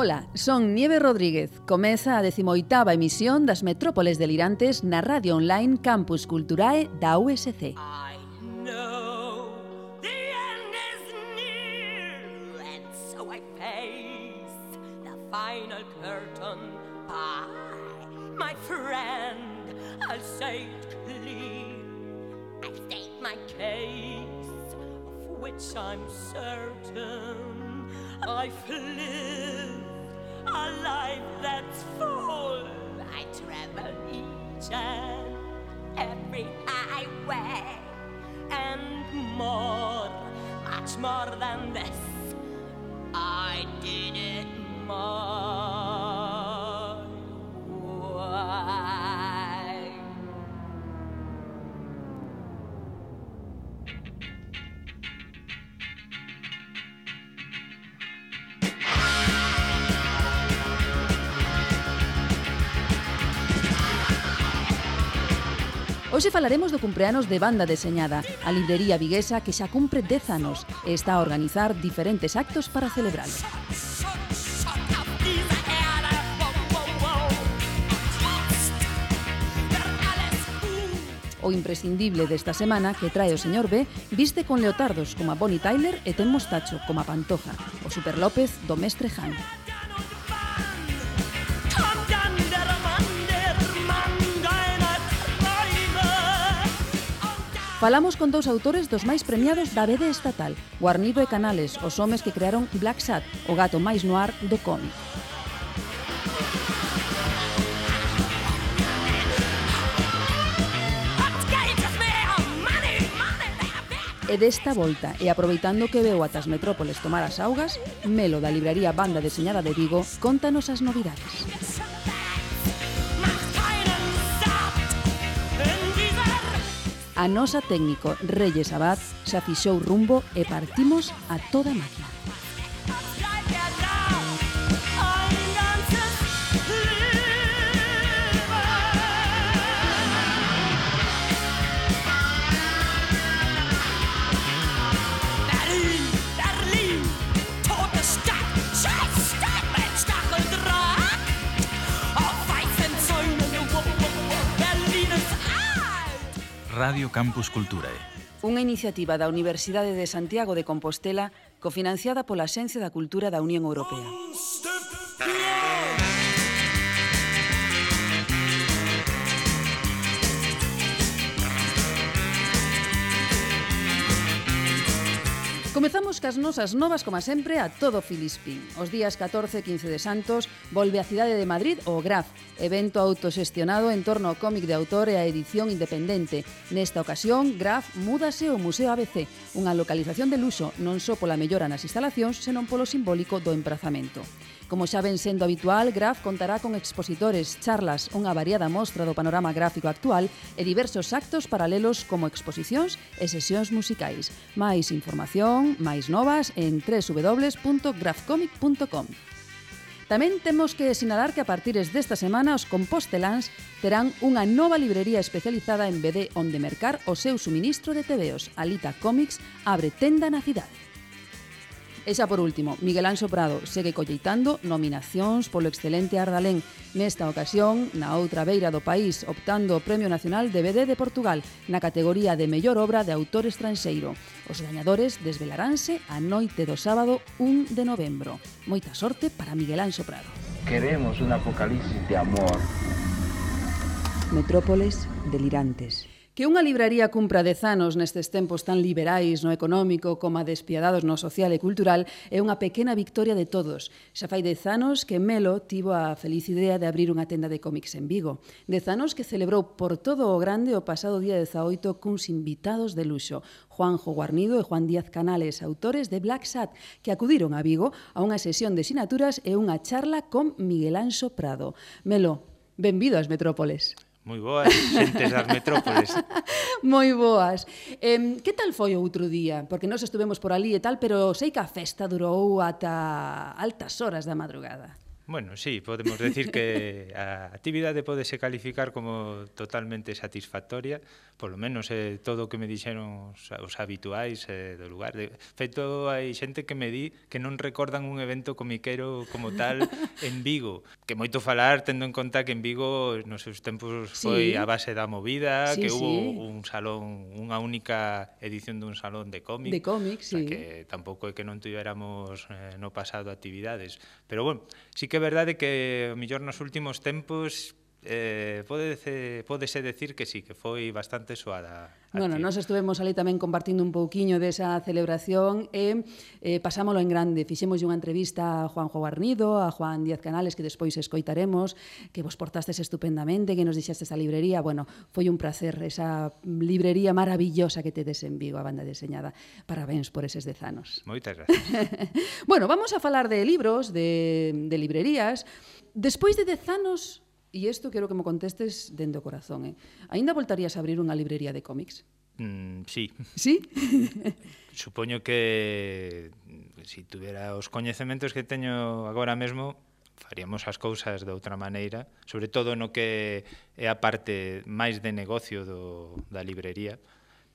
Ola, son Nieve Rodríguez. Comeza a 18ª emisión das Metrópoles Delirantes na radio online Campus Culturae da USC. I final curtain pie. My friend, I'll say it clear. I state my case, of which I'm certain. I've lived. A life that's full. I travel each and every highway and more, much more than this. I did it way. Hoxe falaremos do cumpleanos de Banda Deseñada, a librería viguesa que xa cumpre 10 anos e está a organizar diferentes actos para celebralo. O imprescindible desta semana que trae o señor B viste con leotardos como a Bonnie Tyler e ten mostacho como a Pantoja, o Super López do mestre Han. Falamos con dous autores dos máis premiados da BD estatal, Guarnido e Canales, os homes que crearon Black Sat, o gato máis noir do cómic. E desta volta, e aproveitando que veo atas metrópoles tomar as augas, Melo da libraría Banda Deseñada de Vigo contanos as novidades. A nosa técnico Reyes Abad xa fixou rumbo e partimos a toda máquina. Radio Campus Culturae. Unha iniciativa da Universidade de Santiago de Compostela cofinanciada pola Xencia da Cultura da Unión Europea. Comezamos cas nosas novas, como sempre, a todo Filispín. Os días 14 e 15 de Santos volve a cidade de Madrid o GRAF, evento autoxestionado en torno ao cómic de autor e a edición independente. Nesta ocasión, GRAF múdase ao Museo ABC, unha localización de luxo non só pola mellora nas instalacións, senón polo simbólico do emprazamento. Como xa ven sendo habitual, Graf contará con expositores, charlas, unha variada mostra do panorama gráfico actual e diversos actos paralelos como exposicións e sesións musicais. Máis información, máis novas en www.grafcomic.com. Tamén temos que sinalar que a partires desta semana os composteláns terán unha nova librería especializada en BD onde mercar o seu suministro de tebeos. Alita Comics abre tenda na cidade. E xa por último, Miguel Anxo Prado segue colleitando nominacións polo excelente Ardalén. Nesta ocasión, na outra beira do país, optando o Premio Nacional de BD de Portugal na categoría de mellor obra de autor estranxeiro. Os gañadores desvelaranse a noite do sábado 1 de novembro. Moita sorte para Miguel Anxo Prado. Queremos un apocalipsis de amor. Metrópoles delirantes que unha libraría cumpra dez anos nestes tempos tan liberais no económico como despiadados no social e cultural é unha pequena victoria de todos. Xa fai dez anos que Melo tivo a feliz idea de abrir unha tenda de cómics en Vigo. Dez anos que celebrou por todo o grande o pasado día 18 cuns invitados de luxo, Juanjo Guarnido e Juan Díaz Canales, autores de Black Sat, que acudiron a Vigo a unha sesión de sinaturas e unha charla con Miguel Anxo Prado. Melo, benvido ás Metrópoles moi boas, xentes das metrópoles. moi boas. Eh, que tal foi o outro día? Porque nós estuvemos por ali e tal, pero sei que a festa durou ata altas horas da madrugada. Bueno, sí, podemos decir que a actividade podese calificar como totalmente satisfactoria, polo menos eh, todo o que me dixeron os, os habituais eh, do lugar. De feito, hai xente que me di que non recordan un evento comiquero como tal en Vigo, que moito falar tendo en conta que en Vigo nos seus tempos sí. foi a base da movida, sí, que sí. hubo un salón, unha única edición dun salón de cómic. De cómic, sí. O sea, que tampouco é que non tuviéramos eh, no pasado actividades. Pero bueno, Sí que é verdade que, mellor nos últimos tempos, eh, pódese, pódese decir que sí, que foi bastante soada. Bueno, nós estuvemos ali tamén compartindo un pouquiño desa celebración e eh, pasámolo en grande. Fixemos unha entrevista a Juanjo Guarnido, a Juan Díaz Canales, que despois escoitaremos, que vos portastes estupendamente, que nos dixestes a librería. Bueno, foi un placer esa librería maravillosa que tedes en Vigo, a banda deseñada. Parabéns por eses dez anos. Moitas gracias. bueno, vamos a falar de libros, de, de librerías. Despois de dez anos, E isto quero que me contestes dende o corazón. Eh? Ainda voltarías a abrir unha librería de cómics? Mm, sí. Sí? Supoño que se si tuviera os coñecementos que teño agora mesmo, faríamos as cousas de outra maneira, sobre todo no que é a parte máis de negocio do, da librería,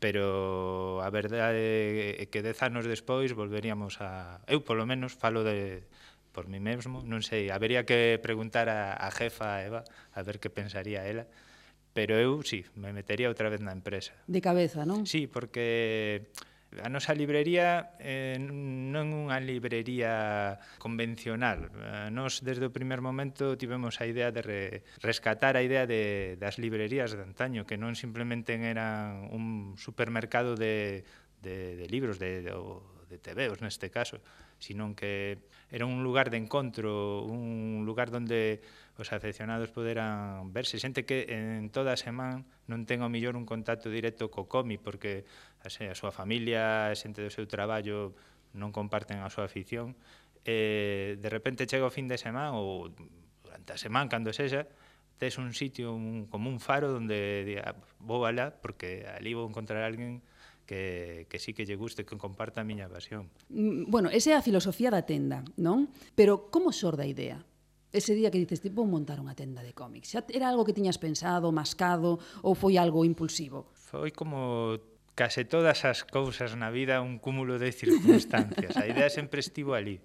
pero a verdade é que dez anos despois volveríamos a... Eu, polo menos, falo de, por mí mesmo, non sei, habería que preguntar a, a jefa Eva a ver que pensaría ela, pero eu sí, me metería outra vez na empresa. De cabeza, non? Sí, porque a nosa librería eh, non é unha librería convencional. Eh, Nos desde o primer momento tivemos a idea de re, rescatar a idea de, das librerías de antaño, que non simplemente eran un supermercado de, de, de libros, de, de, de TVOs neste caso, sino que era un lugar de encontro, un lugar donde os afeccionados poderan verse. Xente que en toda a semana non ten o millor un contacto directo co comi, porque a, a súa familia, a xente do seu traballo non comparten a súa afición, e de repente chega o fin de semana ou durante a semana, cando sexa, tes un sitio un, como un faro donde diga, ah, vou alá porque ali vou encontrar alguén que, que sí que lle guste que comparta a miña pasión. Mm, bueno, esa é a filosofía da tenda, non? Pero como sorda a idea? Ese día que dices, tipo, montar unha tenda de cómics. Xa era algo que tiñas pensado, mascado, ou foi algo impulsivo? Foi como case todas as cousas na vida un cúmulo de circunstancias. A idea sempre estivo ali.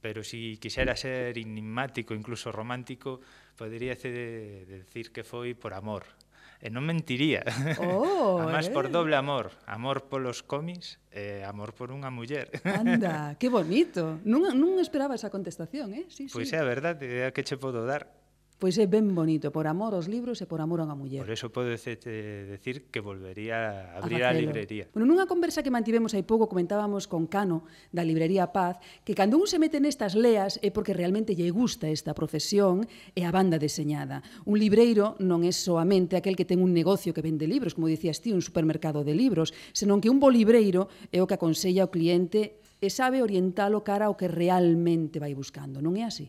Pero se si quixera ser enigmático, incluso romántico, podería de decir que foi por amor, Eh, e non mentiría. Oh, Además, eh. por doble amor. Amor polos comis e eh, amor por unha muller. Anda, que bonito. Non, non esperaba esa contestación, eh? Sí, pois sí. é a verdade, é a que che podo dar. Pois é ben bonito, por amor aos libros e por amor a unha muller. Por eso podo eh, decir que volvería a abrir a, a librería. Bueno, nunha conversa que mantivemos hai pouco comentábamos con Cano da librería Paz que cando un se mete nestas leas é porque realmente lle gusta esta profesión e a banda deseñada. Un libreiro non é soamente aquel que ten un negocio que vende libros, como dicías ti, un supermercado de libros, senón que un bo libreiro é o que aconsella ao cliente e sabe orientalo cara ao que realmente vai buscando. Non é así?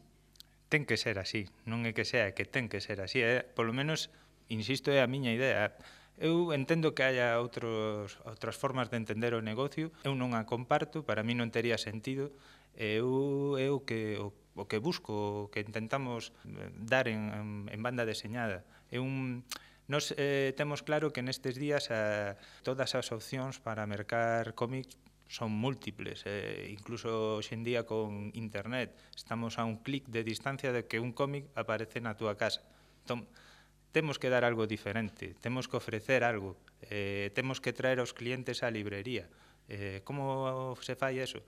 ten que ser así, non é que sea, é que ten que ser así, é, polo menos, insisto, é a miña idea, Eu entendo que haya outros, outras formas de entender o negocio, eu non a comparto, para mí non tería sentido, eu é o que, o, o que busco, o que intentamos eh, dar en, en banda deseñada. É un, Nos eh, temos claro que nestes días a, todas as opcións para mercar cómics son múltiples, eh, incluso hoxendía con internet, estamos a un clic de distancia de que un cómic aparece na túa casa. Entón, temos que dar algo diferente, temos que ofrecer algo, eh, temos que traer aos clientes á librería. Eh, como se fai eso?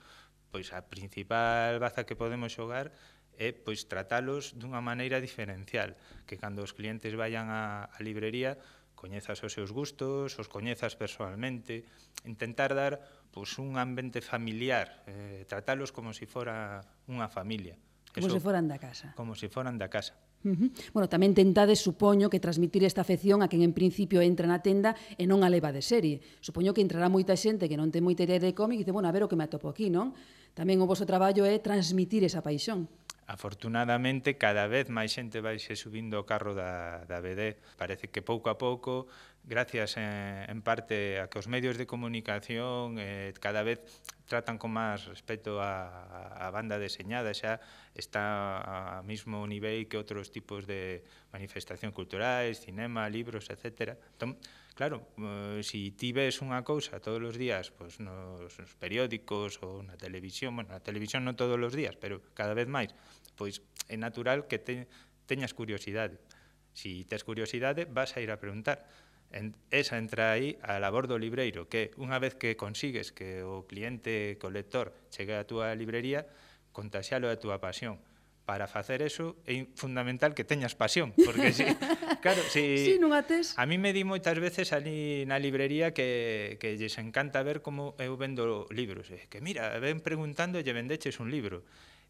Pois a principal baza que podemos xogar é pois tratalos dunha maneira diferencial, que cando os clientes vayan á, á librería coñezas os seus gustos, os coñezas personalmente, intentar dar pois, un ambiente familiar, eh, tratalos como se si fora unha familia. Eso, como se foran da casa. Como se si foran da casa. Uh -huh. Bueno, tamén tentades, supoño, que transmitir esta afección a quen en principio entra na tenda e non a leva de serie. Supoño que entrará moita xente que non ten moita idea de cómic e dice, bueno, a ver o que me atopo aquí, non? Tamén o voso traballo é transmitir esa paixón. Afortunadamente, cada vez máis xente vai se subindo o carro da, da BD. Parece que pouco a pouco gracias en, en parte a que os medios de comunicación eh, cada vez tratan con máis respecto a, a banda deseñada, xa está a mismo nivel que outros tipos de manifestación culturais, cinema, libros, etc. Entón, claro, eh, si ti ves unha cousa todos os días pues, nos, nos periódicos ou na televisión, bueno, na televisión non todos os días, pero cada vez máis, pois é natural que te, teñas curiosidade. Si tes curiosidade, vas a ir a preguntar. En, esa entra aí a labor do libreiro, que unha vez que consigues que o cliente, que o lector, chegue á túa librería, contaxialo a túa pasión. Para facer eso é fundamental que teñas pasión, porque si, claro, si, si non ates... a mí me di moitas veces ali na librería que, que lles encanta ver como eu vendo libros. Eh? Que mira, ven preguntando e lle vendeches un libro.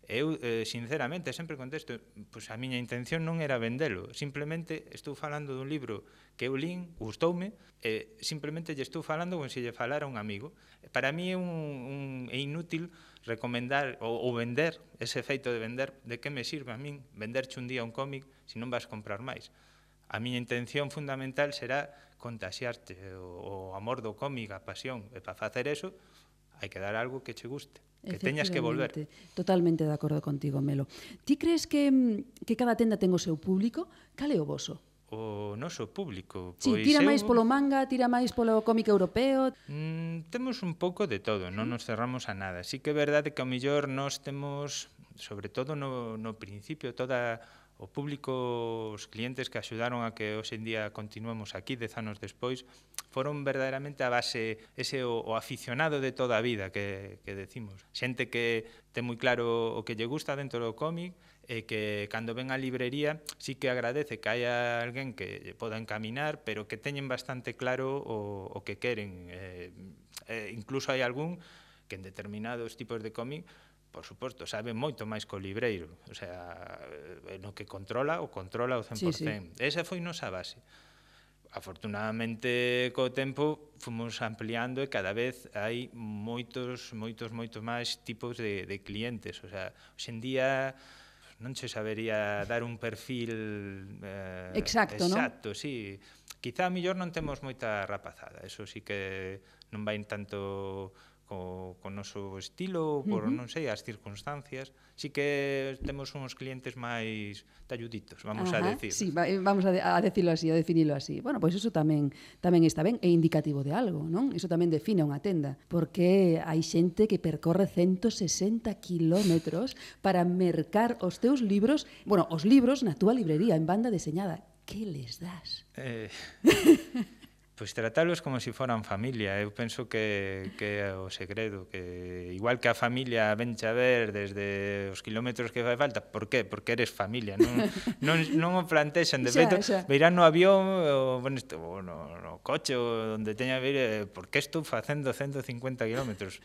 Eu, eh, sinceramente, sempre contesto, pois a miña intención non era vendelo, simplemente estou falando dun libro que eu lín, gustoume, e eh, simplemente lle estou falando como se lle falara un amigo. Para mí é, un, un, é inútil recomendar ou, ou vender, ese feito de vender, de que me sirve a min venderche un día un cómic se non vas comprar máis. A miña intención fundamental será contaxiarte o, o amor do cómic, a pasión, e para facer eso, hai que dar algo que che guste que teñas que volver. Totalmente de acordo contigo, Melo. Ti crees que, mm, que cada tenda ten o seu público? Cal é o voso? o noso público. Pois sí, tira eu... máis polo manga, tira máis polo cómic europeo. Mm, temos un pouco de todo, non nos cerramos a nada. Sí que é verdade que ao mellor nós temos, sobre todo no, no principio, toda o público, os clientes que axudaron a que hoxe en día continuemos aquí dez anos despois, foron verdadeiramente a base, ese o, o aficionado de toda a vida que, que decimos. Xente que ten moi claro o que lle gusta dentro do cómic, e que cando ven á librería sí que agradece que haya alguén que poda encaminar, pero que teñen bastante claro o, o que queren. Eh, eh, incluso hai algún que en determinados tipos de cómic por suposto, sabe moito máis co libreiro, o sea, eh, no que controla, o controla o 100%. Sí, sí. Esa foi nosa base. Afortunadamente, co tempo, fomos ampliando e cada vez hai moitos, moitos, moitos máis tipos de, de clientes. O sea, hoxendía non se sabería dar un perfil eh, exacto, exacto, ¿no? sí. Quizá a mellor non temos moita rapazada, eso sí que non vai tanto co, co noso estilo, por uh -huh. non sei, as circunstancias. Si que temos uns clientes máis talluditos, vamos Ajá, a decir. Sí, eh, vamos a, de, a decirlo así, a definilo así. Bueno, pois pues iso tamén tamén está ben, é indicativo de algo, non? Iso tamén define unha tenda, porque hai xente que percorre 160 kilómetros para mercar os teus libros, bueno, os libros na túa librería, en banda deseñada. Que les das? Eh... pois tratalos como se si foran familia. Eu penso que, que é o segredo, que igual que a familia venche a ver desde os kilómetros que fai falta, por qué? Porque eres familia, non, non, non o plantexan. De feito, veirán no avión, o, bueno, isto, o no, no coche, onde teña que ir, eh, por que estou facendo 150 kilómetros?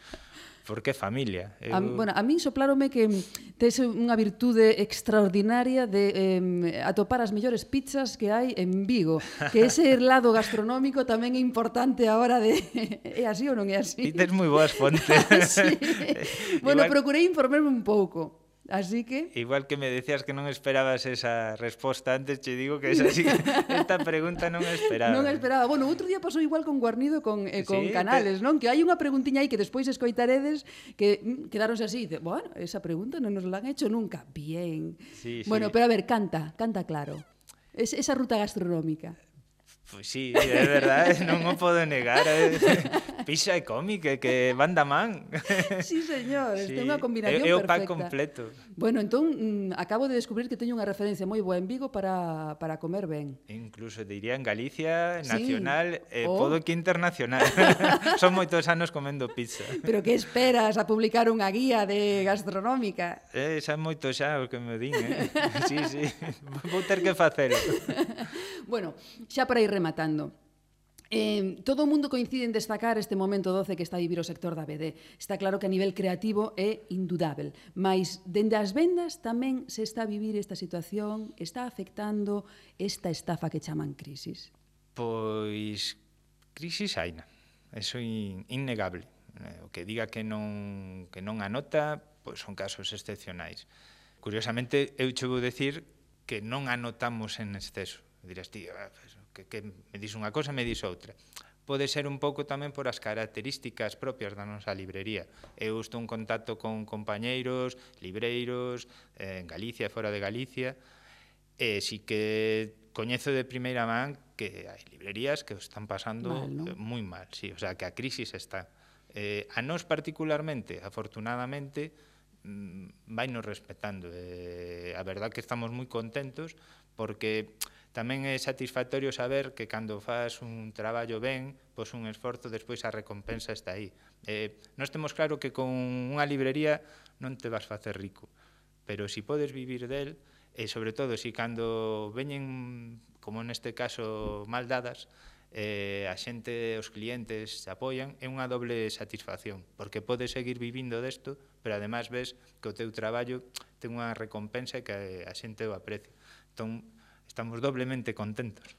porque é familia. Eu... A, bueno, a min soplárome que tes unha virtude extraordinaria de eh, atopar as mellores pizzas que hai en Vigo, que ese lado gastronómico tamén é importante a hora de... é así ou non é así? E tes moi boas fontes. sí. bueno, Igual... procurei informarme un pouco. Así que... Igual que me decías que non esperabas esa resposta antes, che digo que esa sí, esta pregunta non esperaba. Non esperaba. Bueno, outro día pasou igual con Guarnido con, eh, con sí, Canales, te... non? Que hai unha preguntiña aí que despois escoitaredes que mm, quedaronse así. De, bueno, esa pregunta non nos la han hecho nunca. Bien. Sí, sí. Bueno, pero a ver, canta, canta claro. Es, esa ruta gastronómica. Pois sí, é verdade, non o podo negar. É, pixa e cómic, é que banda man. Sí, señor, sí. é unha combinación perfecta. É o pack completo. Bueno, entón, acabo de descubrir que teño unha referencia moi boa en Vigo para, para comer ben. Incluso, diría, en Galicia, nacional, sí. eh, oh. podo que internacional. Son moitos anos comendo pizza. Pero que esperas a publicar unha guía de gastronómica? Eh, xa moito xa o que me din, eh? Sí, sí, vou ter que facelo. bueno, xa para ir rematando. Eh, todo o mundo coincide en destacar este momento doce que está a vivir o sector da BD. Está claro que a nivel creativo é indudável, mas dende as vendas tamén se está a vivir esta situación, está afectando esta estafa que chaman crisis. Pois crisis haina, eso in, innegable. Eh, o que diga que non, que non anota, pois son casos excepcionais. Curiosamente, eu che vou decir que non anotamos en exceso. Dirás, tío, ah, pues, que, que me dis unha cosa, me dis outra. Pode ser un pouco tamén por as características propias da nosa librería. Eu estou en contacto con compañeiros, libreiros, eh, en Galicia, e fora de Galicia, e si que coñezo de primeira man que hai librerías que están pasando mal, ¿no? moi mal, sí, o sea, que a crisis está. Eh, a nós particularmente, afortunadamente, mm, vai nos respetando. Eh, a verdad que estamos moi contentos porque Tamén é satisfactorio saber que cando faz un traballo ben, pois un esforzo, despois a recompensa está aí. Eh, nós temos claro que con unha librería non te vas facer rico, pero si podes vivir del, e sobre todo si cando veñen, como neste caso, mal dadas, eh, a xente, os clientes se apoian, é unha doble satisfacción, porque podes seguir vivindo desto, pero además ves que o teu traballo ten unha recompensa que a xente o aprecia. Entón, estamos doblemente contentos.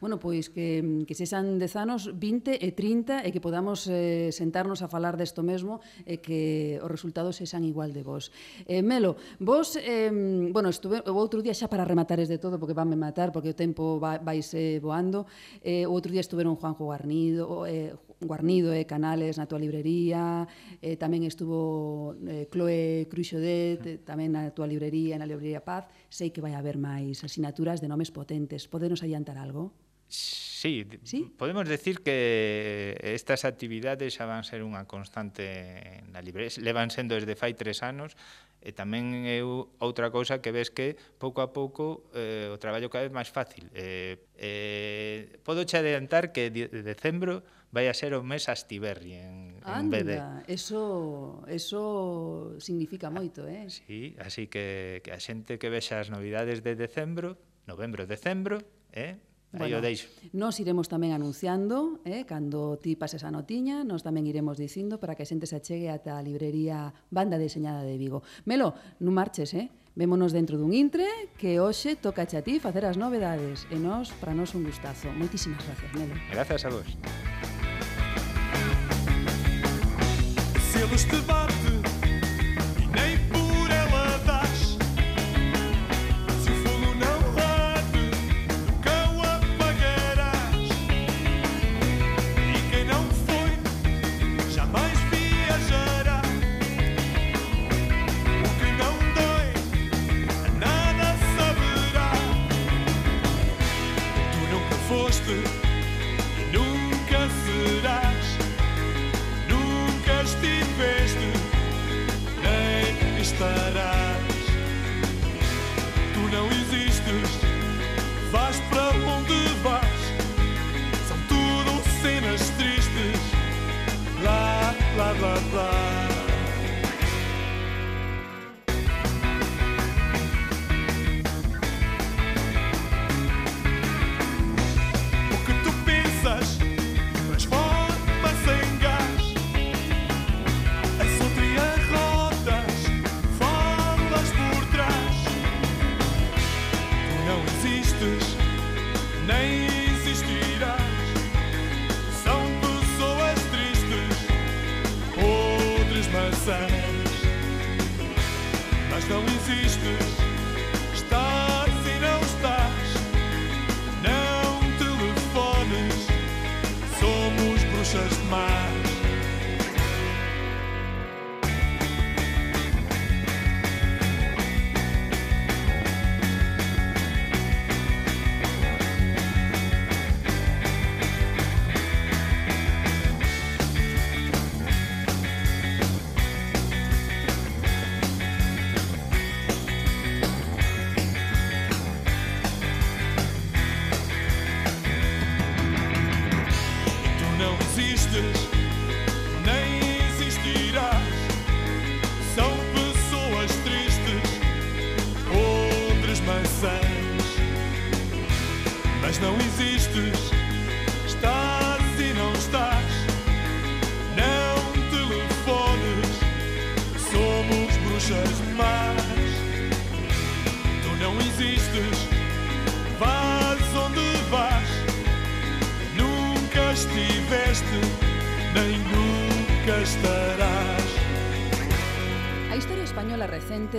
Bueno, pois que, que se 10 dezanos 20 e 30 e que podamos eh, sentarnos a falar desto mesmo e que os resultados sexan igual de vos. Eh, Melo, vos, eh, bueno, estuve o outro día xa para rematares de todo porque vanme matar porque o tempo va, vais eh, voando, eh, o outro día estuveron Juanjo Garnido, eh, Guarnido e Canales na tua librería, eh, tamén estuvo eh, Chloe Cruixodet eh, tamén na tua librería, na librería Paz. Sei que vai haber máis asinaturas de nomes potentes. Podenos adiantar algo? Sí, sí, podemos decir que estas actividades xa van ser unha constante na librería, levan sendo desde fai tres anos, E tamén é outra cousa que ves que pouco a pouco eh, o traballo cada vez máis fácil. Eh, eh, podo che adiantar que de decembro vai a ser o mes Astiberri en, Anda, en BD. Eso, eso significa ah, moito, eh? Sí, así que, que a xente que vexa as novidades de decembro, novembro, decembro, eh? Aí bueno, o deixo. Nos iremos tamén anunciando, eh, cando ti pases a notiña, nos tamén iremos dicindo para que a xente se achegue ata a librería Banda Deseñada de Vigo. Melo, non marches, eh? Vémonos dentro dun intre que hoxe toca a ti facer as novedades e nos, para nos un gustazo. Moitísimas gracias, Melo. Gracias a vos. Se a luz te bate e nem por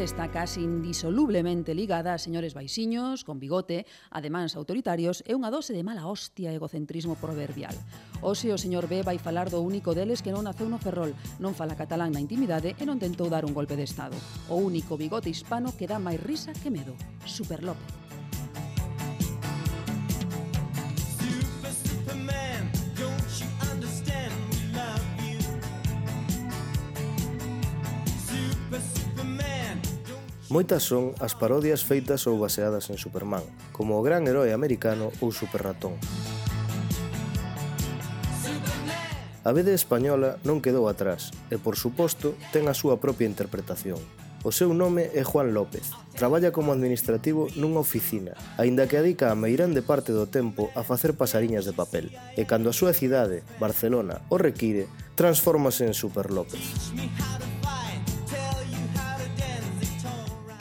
está casi indisolublemente ligada a señores baixiños, con bigote, ademáns autoritarios e unha dose de mala hostia e egocentrismo proverbial. Ose o señor B vai falar do único deles que non naceu no Ferrol, non fala catalán na intimidade e non tentou dar un golpe de Estado. O único bigote hispano que dá máis risa que medo, Super López. Moitas son as parodias feitas ou baseadas en Superman, como o gran heroe americano ou Superratón. A BD española non quedou atrás e, por suposto, ten a súa propia interpretación. O seu nome é Juan López. Traballa como administrativo nunha oficina, aínda que adica a meirande parte do tempo a facer pasariñas de papel. E cando a súa cidade, Barcelona, o require, transfórmase en Super López.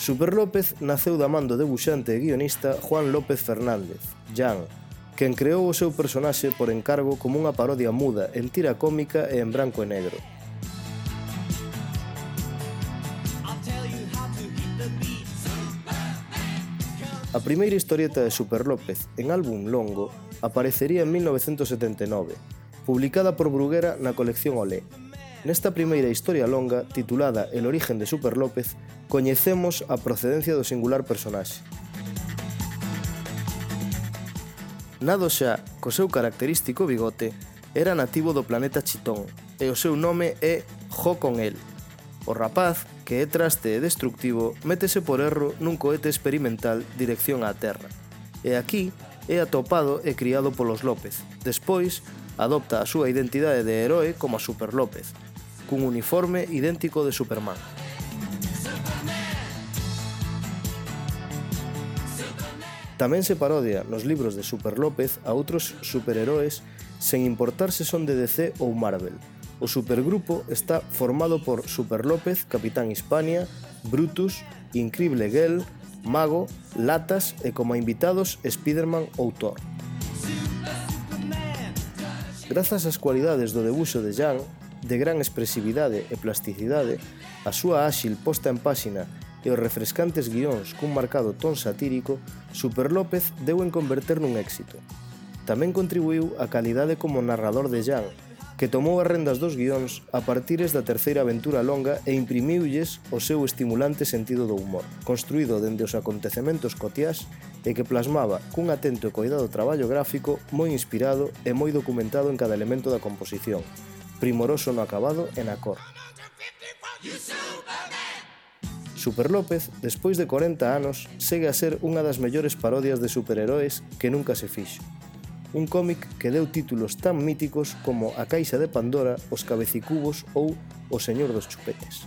Super López naceu da man do debuxante e guionista Juan López Fernández, Jan, quen creou o seu personaxe por encargo como unha parodia muda en tira cómica e en branco e negro. A primeira historieta de Super López en álbum longo aparecería en 1979, publicada por Bruguera na colección Olé, Nesta primeira historia longa, titulada El origen de Super López, coñecemos a procedencia do singular personaxe. Nado xa co seu característico bigote, era nativo do planeta Chitón, e o seu nome é Jo con el. O rapaz, que é traste e destructivo, métese por erro nun cohete experimental dirección á Terra. E aquí é atopado e criado polos López. Despois, adopta a súa identidade de heroe como Super López, cun uniforme idéntico de Superman. Tamén se parodia nos libros de Super López a outros superheróis sen importar se son de DC ou Marvel. O supergrupo está formado por Super López, Capitán Hispania, Brutus, Increíble Girl, Mago, Latas e como invitados Spiderman ou Thor. Grazas ás cualidades do debuxo de Jan, de gran expresividade e plasticidade, a súa áxil posta en páxina e os refrescantes guións cun marcado ton satírico, Super López deu en converter nun éxito. Tamén contribuiu a calidade como narrador de Jan, que tomou as rendas dos guións a partires da terceira aventura longa e imprimiulles o seu estimulante sentido do humor, construído dende os acontecementos cotiás e que plasmaba cun atento e coidado traballo gráfico moi inspirado e moi documentado en cada elemento da composición, primoroso no acabado e na cor. Super López, despois de 40 anos, segue a ser unha das mellores parodias de superheróis que nunca se fixo. Un cómic que deu títulos tan míticos como A Caixa de Pandora, Os Cabecicubos ou O Señor dos Chupetes.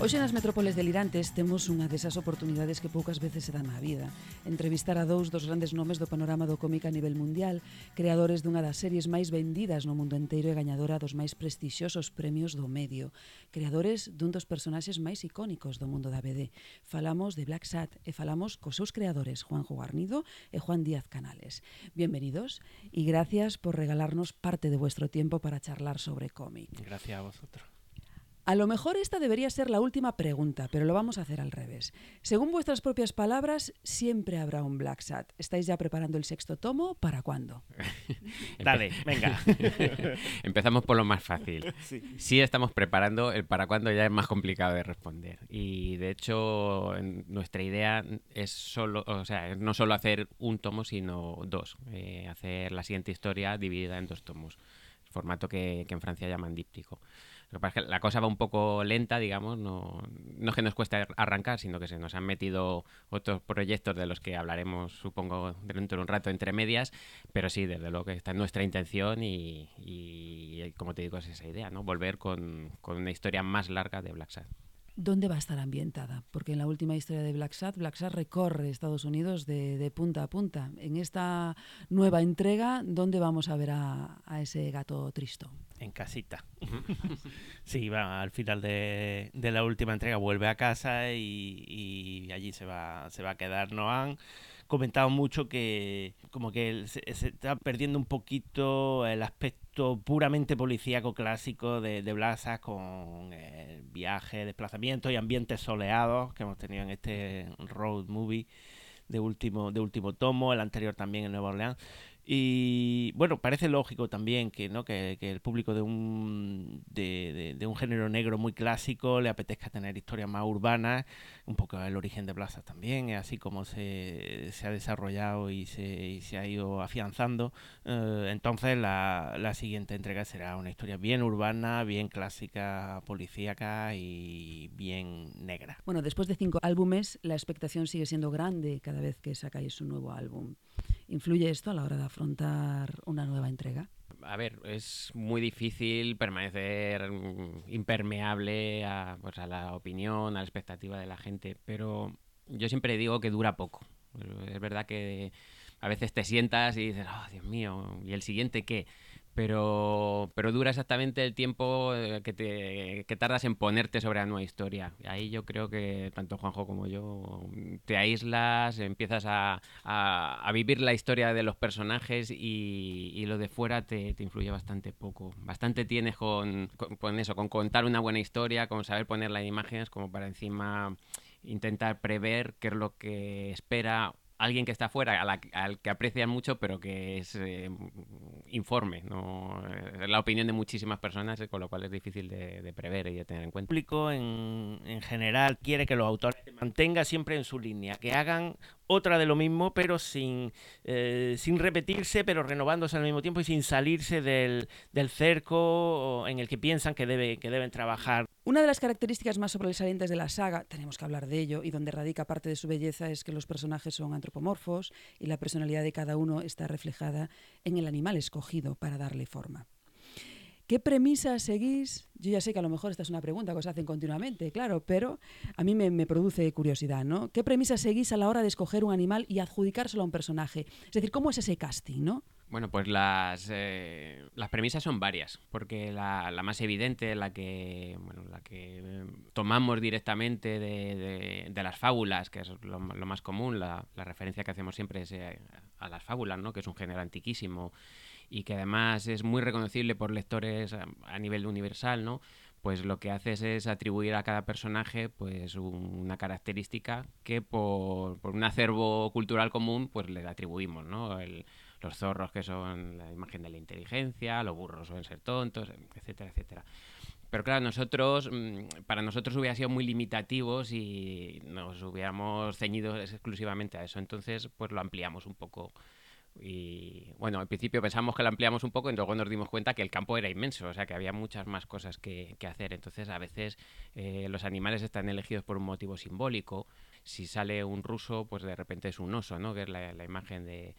Hoxe nas metrópoles delirantes temos unha desas oportunidades que poucas veces se dan na vida. Entrevistar a dous dos grandes nomes do panorama do cómic a nivel mundial, creadores dunha das series máis vendidas no mundo enteiro e gañadora dos máis prestixiosos premios do medio, creadores dun dos personaxes máis icónicos do mundo da BD. Falamos de Black Sat e falamos cos seus creadores Juanjo Garnido e Juan Díaz Canales. Bienvenidos e gracias por regalarnos parte de vuestro tiempo para charlar sobre cómic. Gracias a vosotros. A lo mejor esta debería ser la última pregunta, pero lo vamos a hacer al revés. Según vuestras propias palabras, siempre habrá un Black Sat. ¿Estáis ya preparando el sexto tomo? ¿Para cuándo? Dale, venga. Empezamos por lo más fácil. Sí. estamos preparando, el para cuándo ya es más complicado de responder. Y de hecho, en- nuestra idea es solo, o sea, no solo hacer un tomo, sino dos. Eh, hacer la siguiente historia dividida en dos tomos. Formato que, que en Francia llaman díptico. Lo que pasa es que la cosa va un poco lenta, digamos, no, no es que nos cueste arrancar, sino que se nos han metido otros proyectos de los que hablaremos, supongo, dentro de un rato entre medias, pero sí, desde luego que está en nuestra intención y, y, como te digo, es esa idea, ¿no? Volver con, con una historia más larga de Black Sad. ¿Dónde va a estar ambientada? Porque en la última historia de Black Sat, Black Sat recorre Estados Unidos de, de punta a punta. En esta nueva entrega, ¿dónde vamos a ver a, ese gato tristo? en casita. sí, va, al final de, la última entrega vuelve a casa y, y allí se va, se va a quedar. No han comentado mucho que como que se, se está perdiendo un poquito el aspecto puramente policíaco clásico de, de Blasas con el viaje, desplazamiento y ambientes soleados que hemos tenido en este road movie de último, de último tomo, el anterior también en Nueva Orleans. Y bueno, parece lógico también que, ¿no? que, que el público de un, de, de- de un género negro muy clásico le apetezca tener historias más urbanas, un poco el origen de Blasas también, así como se, se ha desarrollado y se, y se ha ido afianzando. Eh, entonces la, la siguiente entrega será una historia bien urbana, bien clásica, policíaca y bien negra. Bueno, después de cinco álbumes, la expectación sigue siendo grande cada vez que sacáis un nuevo álbum. ¿Influye esto a la hora de afrontar una nueva entrega? A ver, es muy difícil permanecer mm, impermeable a, pues, a la opinión, a la expectativa de la gente, pero yo siempre digo que dura poco. Es verdad que a veces te sientas y dices, oh, Dios mío, ¿y el siguiente qué? Pero, pero dura exactamente el tiempo eh, que, te, que tardas en ponerte sobre la nueva historia. Ahí yo creo que tanto Juanjo como yo mm, te aíslas, empiezas a, a- vivir la historia de los personajes y, y lo de fuera te, te influye bastante poco. Bastante tienes con, con, con eso, con contar una buena historia, con saber ponerla en imágenes, como para encima intentar prever qué es lo que espera alguien que está fuera, al que aprecian mucho, pero que es eh, informe. ¿no? Es la opinión de muchísimas personas, eh, con lo cual es difícil de, prever y de tener en cuenta. público en, en general quiere que los autores se mantengan siempre en su línea, que hagan otra de lo mismo, pero sin, eh, sin repetirse, pero renovándose al mismo tiempo y sin salirse del, del cerco en el que piensan que, debe, que deben trabajar. Una de las características más sobresalientes de la saga, tenemos que hablar de ello, y donde radica parte de su belleza, es que los personajes son antropomorfos y la personalidad de cada uno está reflejada en el animal escogido para darle forma. ¿Qué premisa seguís? Yo ya sé que a lo mejor esta es una pregunta que os hacen continuamente, claro, pero a mí me, produce curiosidad, ¿no? ¿Qué premisa seguís a la hora de escoger un animal y adjudicárselo a un personaje? Es decir, ¿cómo es ese casting, no? Bueno, pues las, eh, las premisas son varias, porque la, la más evidente, la que, bueno, la que tomamos directamente de, de- las fábulas, que es lo, lo más común, la, la referencia que hacemos siempre es eh, a las fábulas, ¿no? que es un género antiquísimo y que además es muy reconocible por lectores a, a nivel universal, ¿no? pues lo que haces es atribuir a cada personaje pues un- una característica que por, por un acervo cultural común pues le atribuimos, ¿no? El- los zorros que son la imagen de la inteligencia, los burros suelen ser tontos, etcétera, etcétera. Pero claro, nosotros, mm, para nosotros hubiera sido muy limitativos si nos hubiéramos ceñido exclusivamente a eso. Entonces, pues lo ampliamos un poco. Y bueno, al principio pensamos que lo ampliamos un poco y luego nos dimos cuenta que el campo era inmenso, o sea que había muchas más cosas que, que hacer. Entonces, a veces eh, los animales están elegidos por un motivo simbólico. Si sale un ruso, pues de repente es un oso, ¿no? Que es la imagen de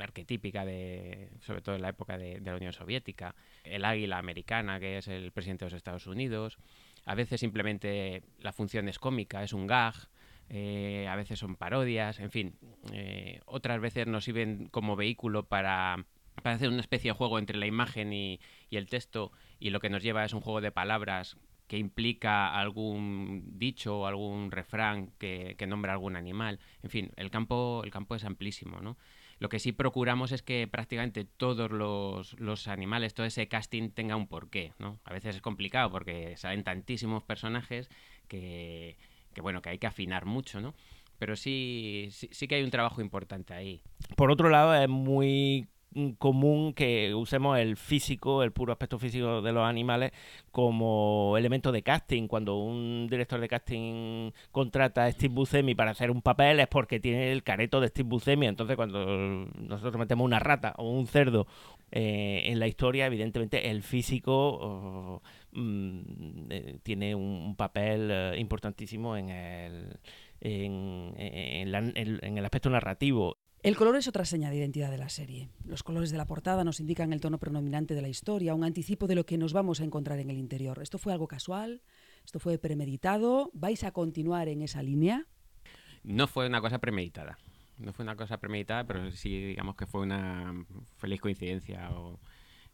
arquetípica de sobre todo en la época de, la Unión Soviética el águila americana que es el presidente de los Estados Unidos a veces simplemente la función es cómica es un gag eh, a veces son parodias en fin eh, otras veces nos sirven como vehículo para para hacer una especie de juego entre la imagen y, y el texto y lo que nos lleva es un juego de palabras que implica algún dicho o algún refrán que, que nombra algún animal. En fin, el campo, el campo es amplísimo, ¿no? Lo que sí procuramos es que prácticamente todos los, los animales, todo ese casting tenga un porqué, ¿no? A veces es complicado porque salen tantísimos personajes que, que bueno, que hay que afinar mucho, ¿no? Pero sí, sí, sí que hay un trabajo importante ahí. Por otro lado, es muy común que usemos el físico, el puro aspecto físico de los animales como elemento de casting. Cuando un director de casting contrata a Steve Buscemi para hacer un papel es porque tiene el careto de Steve Buscemi. Entonces, cuando nosotros metemos una rata o un cerdo eh, en la historia, evidentemente el físico oh, mm, eh, tiene un, papel eh, importantísimo en el, en, en la- en el aspecto narrativo. El color es otra seña de identidad de la serie. Los colores de la portada nos indican el tono predominante de la historia, un anticipo de lo que nos vamos a encontrar en el interior. ¿Esto fue algo casual? ¿Esto fue premeditado? ¿Vais a continuar en esa línea? No fue una cosa premeditada. No fue una cosa premeditada, pero sí digamos que fue una feliz coincidencia. O,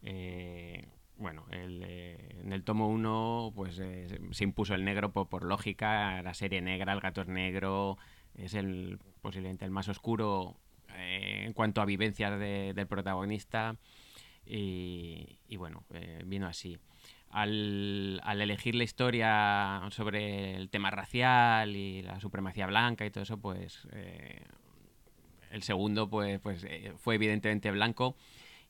eh, bueno, el, eh, en el tomo 1 pues eh, se- impuso el negro por, por lógica, la serie negra, el gato es negro, es el posiblemente el más oscuro eh, en cuanto a vivencias de- del protagonista y, bueno, eh, vino así. Al, al elegir la historia sobre el tema racial y la supremacía blanca y todo eso, pues eh, el segundo pues, pues eh, fue evidentemente blanco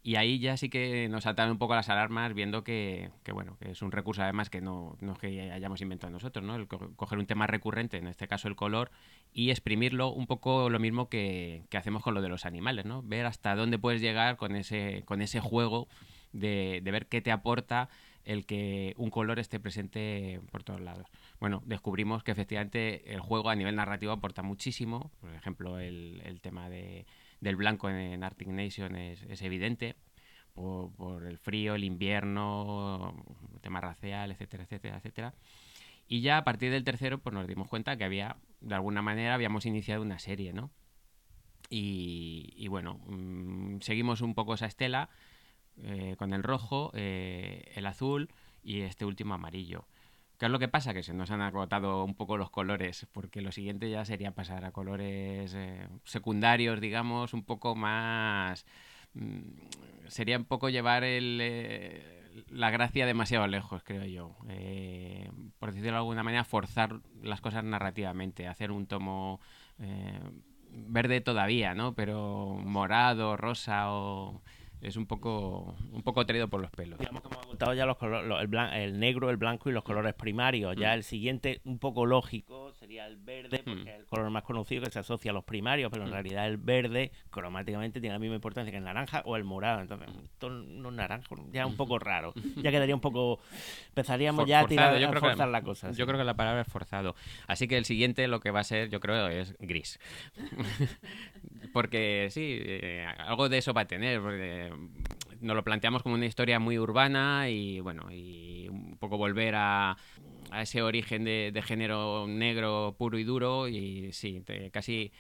y ahí ya sí que nos saltaron un poco las alarmas viendo que, que, bueno, que es un recurso además que no, no es que hayamos inventado nosotros, ¿no? El co- coger un tema recurrente, en este caso el color, y exprimirlo un poco lo mismo que, que hacemos con lo de los animales, ¿no? Ver hasta dónde puedes llegar con ese, con ese juego de, de ver qué te aporta el que un color esté presente por todos lados. Bueno, descubrimos que efectivamente el juego a nivel narrativo aporta muchísimo. Por ejemplo, el, el tema de, del blanco en, Arctic Nation es, evidente. Por, el frío, el invierno, el tema racial, etcétera, etcétera, etcétera. Y ya a partir del tercero, pues nos dimos cuenta que había, de alguna manera, habíamos iniciado una serie, ¿no? Y, y bueno, mm, seguimos un poco esa estela eh, con el rojo, eh, el azul y este último amarillo. ¿Qué es lo que pasa? Que se nos han agotado un poco los colores, porque lo siguiente ya sería pasar a colores eh, secundarios, digamos, un poco más... mm, sería un poco llevar el, eh, la gracia demasiado lejos, creo yo. Eh, por decirlo de alguna manera, forzar las cosas narrativamente, hacer un tomo verde todavía, ¿no? Pero morado, rosa o... Es un poco, un poco traído por los pelos. Digamos que hemos contado ya los colores, el, blan- el negro, el blanco y los colores primarios. Mm. Ya el siguiente, un poco lógico, sería el verde, porque Mm. es el color más conocido que se asocia a los primarios, pero en realidad el verde cromáticamente tiene la misma importancia que el naranja o el morado. Entonces, un tono naranja ya un poco raro. Ya quedaría un poco. Empezaríamos For- ya a tirar yo a creo que- forzar la cosa. Yo creo que la palabra es forzado. Así que el siguiente lo que va a ser, yo creo, es gris. porque sí, eh, algo de eso va a tener. Porque nos lo planteamos como una historia muy urbana y bueno, y un poco volver a, ese origen de, género negro puro y duro. Y sí, casi.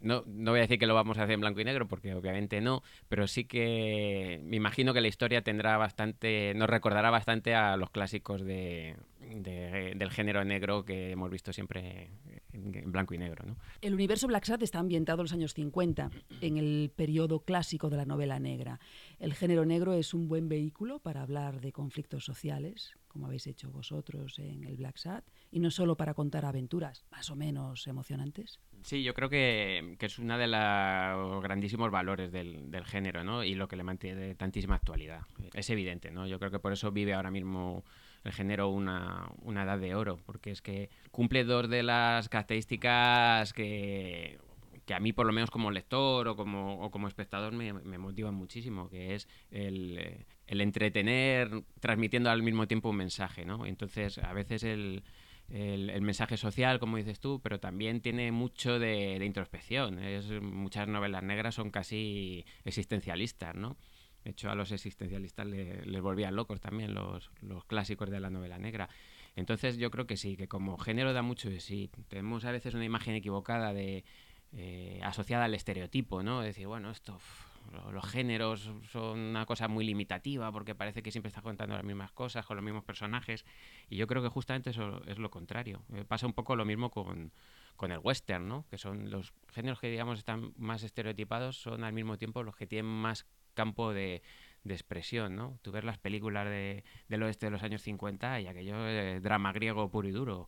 No, no voy a decir que lo vamos a hacer en blanco y negro, porque obviamente no, pero sí que me imagino que la historia tendrá bastante, nos recordará bastante a los clásicos de, de- del género negro que hemos visto siempre en, en blanco y negro, ¿no? El universo Black Sat está ambientado en los años 50, en el periodo clásico de la novela negra. El género negro es un buen vehículo para hablar de conflictos sociales, como habéis hecho vosotros en el Black Sat, y no solo para contar aventuras más o menos emocionantes. Sí, yo creo que, que es uno de los grandísimos valores del, del género, ¿no? Y lo que le mantiene tantísima actualidad. Es evidente, ¿no? Yo creo que por eso vive ahora mismo el género una, una edad de oro, porque es que cumple dos de las características que, que a mí, por lo menos como lector o como, o como espectador, me, me motivan muchísimo, que es el, el entretener transmitiendo al mismo tiempo un mensaje, ¿no? Entonces, a veces el, el, el mensaje social, como dices tú, pero también tiene mucho de, de introspección. Es, muchas novelas negras son casi existencialistas, ¿no? De hecho, a los existencialistas le- les volvían locos también los, los clásicos de la novela negra. Entonces, yo creo que sí, que como género da mucho de sí. Tenemos a veces una imagen equivocada de eh, asociada al estereotipo, ¿no? Decir, bueno, esto, los géneros son una cosa muy limitativa porque parece que siempre está contando las mismas cosas con los mismos personajes. Y yo creo que justamente eso es lo contrario. Eh, pasa un poco lo mismo con, con el western, ¿no? Que son los géneros que, digamos, están más estereotipados, son al mismo tiempo los que tienen más campo de, de expresión, ¿no? Tú ves las películas de, del oeste de los años 50 y aquello es drama griego puro y duro.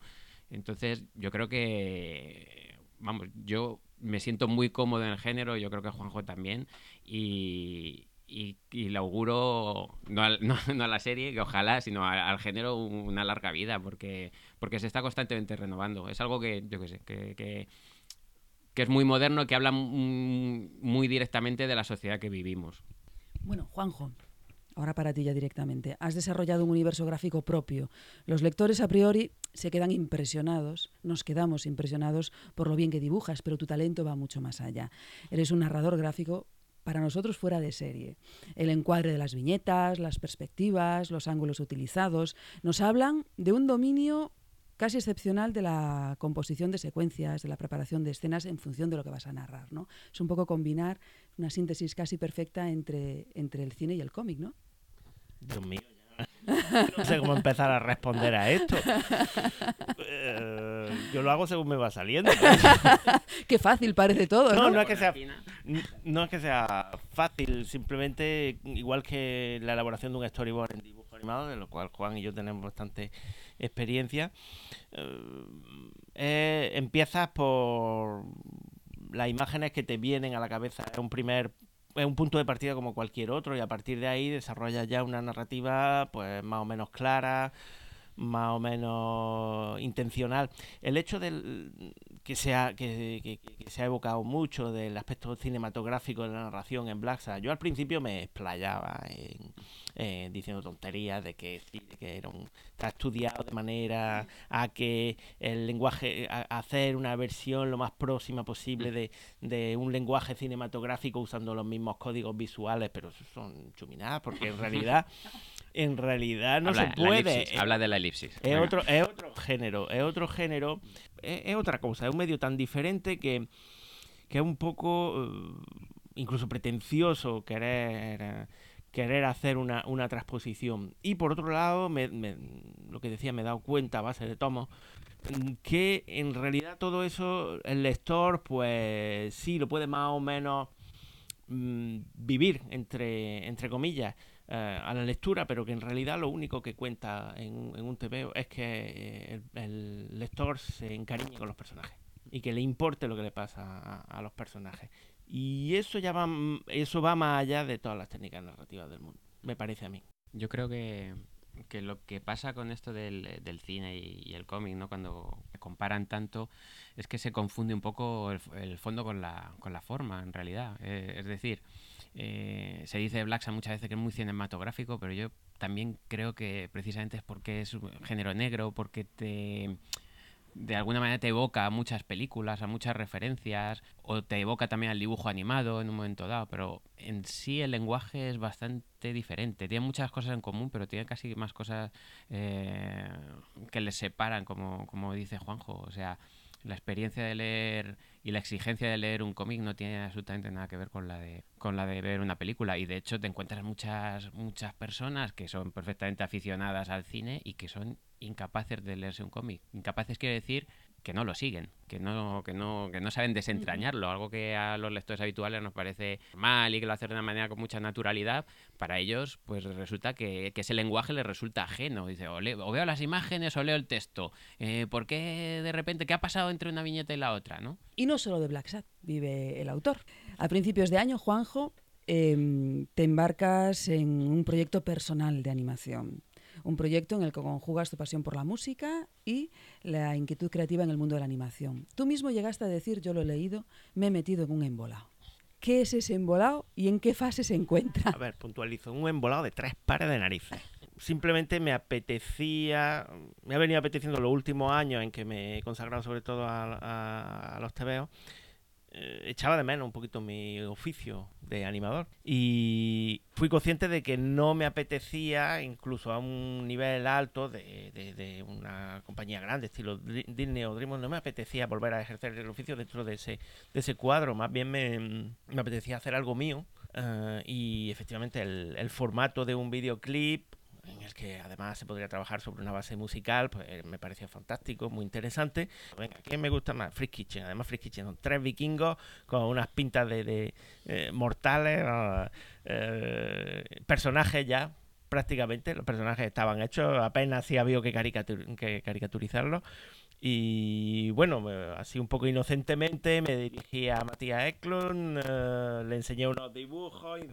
Entonces, yo creo que, vamos, yo me siento muy cómodo en el género, yo creo que Juanjo también, y, y, le auguro, no, no, a la serie, que ojalá, sino al género una larga vida, porque, porque se está constantemente renovando. Es algo que, que, que, que es muy moderno, que habla muy directamente de la sociedad que vivimos. Bueno, Juanjo, ahora para ti ya directamente. Has desarrollado un universo gráfico propio. Los lectores a priori se quedan impresionados, nos quedamos impresionados por lo bien que dibujas, pero tu talento va mucho más allá. Eres un narrador gráfico para nosotros fuera de serie. El encuadre de las viñetas, las perspectivas, los ángulos utilizados, nos hablan de un dominio casi excepcional de la composición de secuencias, de la preparación de escenas en función de lo que vas a narrar. ¿no? Es un poco combinar una síntesis casi perfecta entre, entre el cine y el cómic, ¿no? Dios mío. No sé cómo empezar a responder a esto. Eh, yo lo hago según me va saliendo. Qué fácil parece todo, ¿no? No, no es que sea, no es que sea fácil, simplemente igual que la elaboración de un storyboard en dibujo animado, de lo cual Juan y yo tenemos bastante experiencia. eh, eh, empiezas por las imágenes que te vienen a la cabeza. Es un primer es un punto de partida como cualquier otro y a partir de ahí desarrollas ya una narrativa pues más o menos clara, más o menos intencional. El hecho del que se ha, que, que- que se ha evocado mucho del aspecto cinematográfico de la narración en Black yo al principio me explayaba en, eh, diciendo tonterías de que de que era un, está estudiado de manera a que el lenguaje, a, a hacer una versión lo más próxima posible de, de un lenguaje cinematográfico usando los mismos códigos visuales, pero eso son chuminadas, porque en realidad, en realidad no habla, se puede. elipsis, eh, habla de la elipsis. es Venga. otro, es otro género, es otro género, es, es otra cosa, es un medio tan diferente que, que es un poco eh, incluso pretencioso querer eh, querer hacer una, una transposición. Y por otro lado, me- me- lo que decía, me he dado cuenta a base de tomos, que en realidad todo eso el lector, pues sí, lo puede más o menos mm, vivir, entre, entre comillas, eh, a la lectura, pero que en realidad lo único que cuenta en, un- TVO es que eh, el, lector se encariñe con los personajes y que le importe lo que le pasa a, a los personajes. Y eso ya va, m- eso va más allá de todas las técnicas narrativas del mundo, me parece a mí. Yo creo que, que lo que pasa con esto del, del cine y, el cómic, ¿no? Cuando comparan tanto, es que se confunde un poco el, el fondo con la, con la forma, en realidad. Eh, es decir, eh, se dice de Black Sabbath muchas veces que es muy cinematográfico, pero yo también creo que precisamente es porque es un género negro, porque te de alguna manera te evoca a muchas películas, a muchas referencias, o te evoca también al dibujo animado en un momento dado, pero en sí el lenguaje es bastante diferente. Tiene muchas cosas en común, pero tiene casi más cosas eh, que les separan, como, como dice Juanjo. O sea, la experiencia de leer y la exigencia de leer un cómic no tiene absolutamente nada que ver con la de con la de ver una película y de hecho te encuentras muchas muchas personas que son perfectamente aficionadas al cine y que son incapaces de leerse un cómic. Incapaces quiere decir que no lo siguen, que no, que no, que no saben desentrañarlo, algo que a los lectores habituales nos parece mal y que lo hacen de una manera con mucha naturalidad, para ellos pues resulta que, que ese lenguaje les resulta ajeno. Dice, o, le- o veo las imágenes o leo el texto. Eh, ¿Por qué de repente, qué ha pasado entre una viñeta y la otra? ¿no? Y no solo de Black Sat vive el autor. A principios de año, Juanjo, em, te embarcas en un proyecto personal de animación. Un proyecto en el que conjugas tu pasión por la música y la inquietud creativa en el mundo de la animación. Tú mismo llegaste a decir, yo lo he leído, me he metido en un embolado. ¿Qué es ese embolado y en qué fase se encuentra? A ver, puntualizo, un embolado de tres pares de narices. Simplemente me apetecía, me ha venido apeteciendo los últimos años en que me he consagrado sobre todo a, a- los TVO, eh, echaba de menos un poquito mi oficio de animador. Y fui consciente de que no me apetecía, incluso a un nivel alto de, de- de una compañía grande, estilo Di- Disney o DreamWorks, no me apetecía volver a ejercer el oficio dentro de ese, de ese cuadro, más bien me, me apetecía hacer algo mío eh, y efectivamente el, el formato de un videoclip en el que además se podría trabajar sobre una base musical, pues eh, me parecía fantástico, muy interesante. Venga, ¿qué me gusta más? Free Kitchen. Además, Free Kitchen son tres vikingos con unas pintas de, de, eh, mortales, eh, personajes ya prácticamente, los personajes estaban hechos, apenas sí había que, caricatur- que caricaturizarlos. Y bueno, así un poco inocentemente me dirigí a Matías Eklund, eh, le enseñé unos dibujos y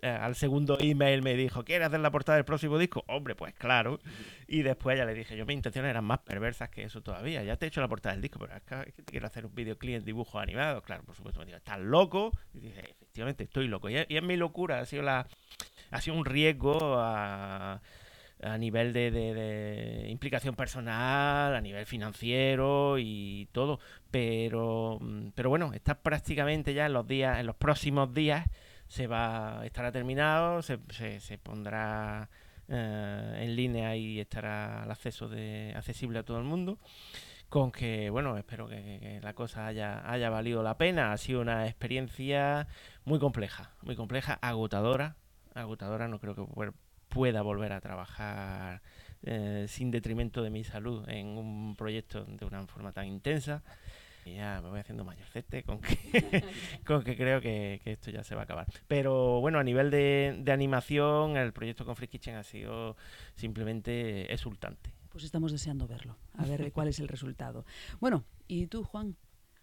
eh, al segundo email me dijo, ¿quieres hacer la portada del próximo disco? Hombre, pues claro. Y después ya le dije, yo mis intenciones eran más perversas que eso todavía. Ya te he hecho la portada del disco, pero es que, es que te quiero hacer un videoclip en dibujos animados. Claro, por supuesto me dijo, ¿estás loco? Y dije, efectivamente, estoy loco. Y es mi locura, ha sido la ha sido un riesgo a, a nivel de, de- implicación personal, a nivel financiero y todo. Pero, mm, pero bueno, está prácticamente ya en los días, en los próximos días se va, estará terminado, se, se, pondrá eh, en línea y estará al acceso de accesible a todo el mundo. Con que, bueno, espero que, que la cosa haya, haya valido la pena. Ha sido una experiencia muy compleja, muy compleja, agotadora, agotadora, no creo que pueda volver a trabajar eh, sin detrimento de mi salud en un proyecto de una forma tan intensa. Y ya me voy haciendo mayorcete con que, con que creo que, esto ya se va a acabar. Pero bueno, a nivel de animación, el proyecto con Free Kitchen ha sido simplemente exultante. Pues estamos deseando verlo, a ver cuál es el resultado. Bueno, ¿y tú, Juan?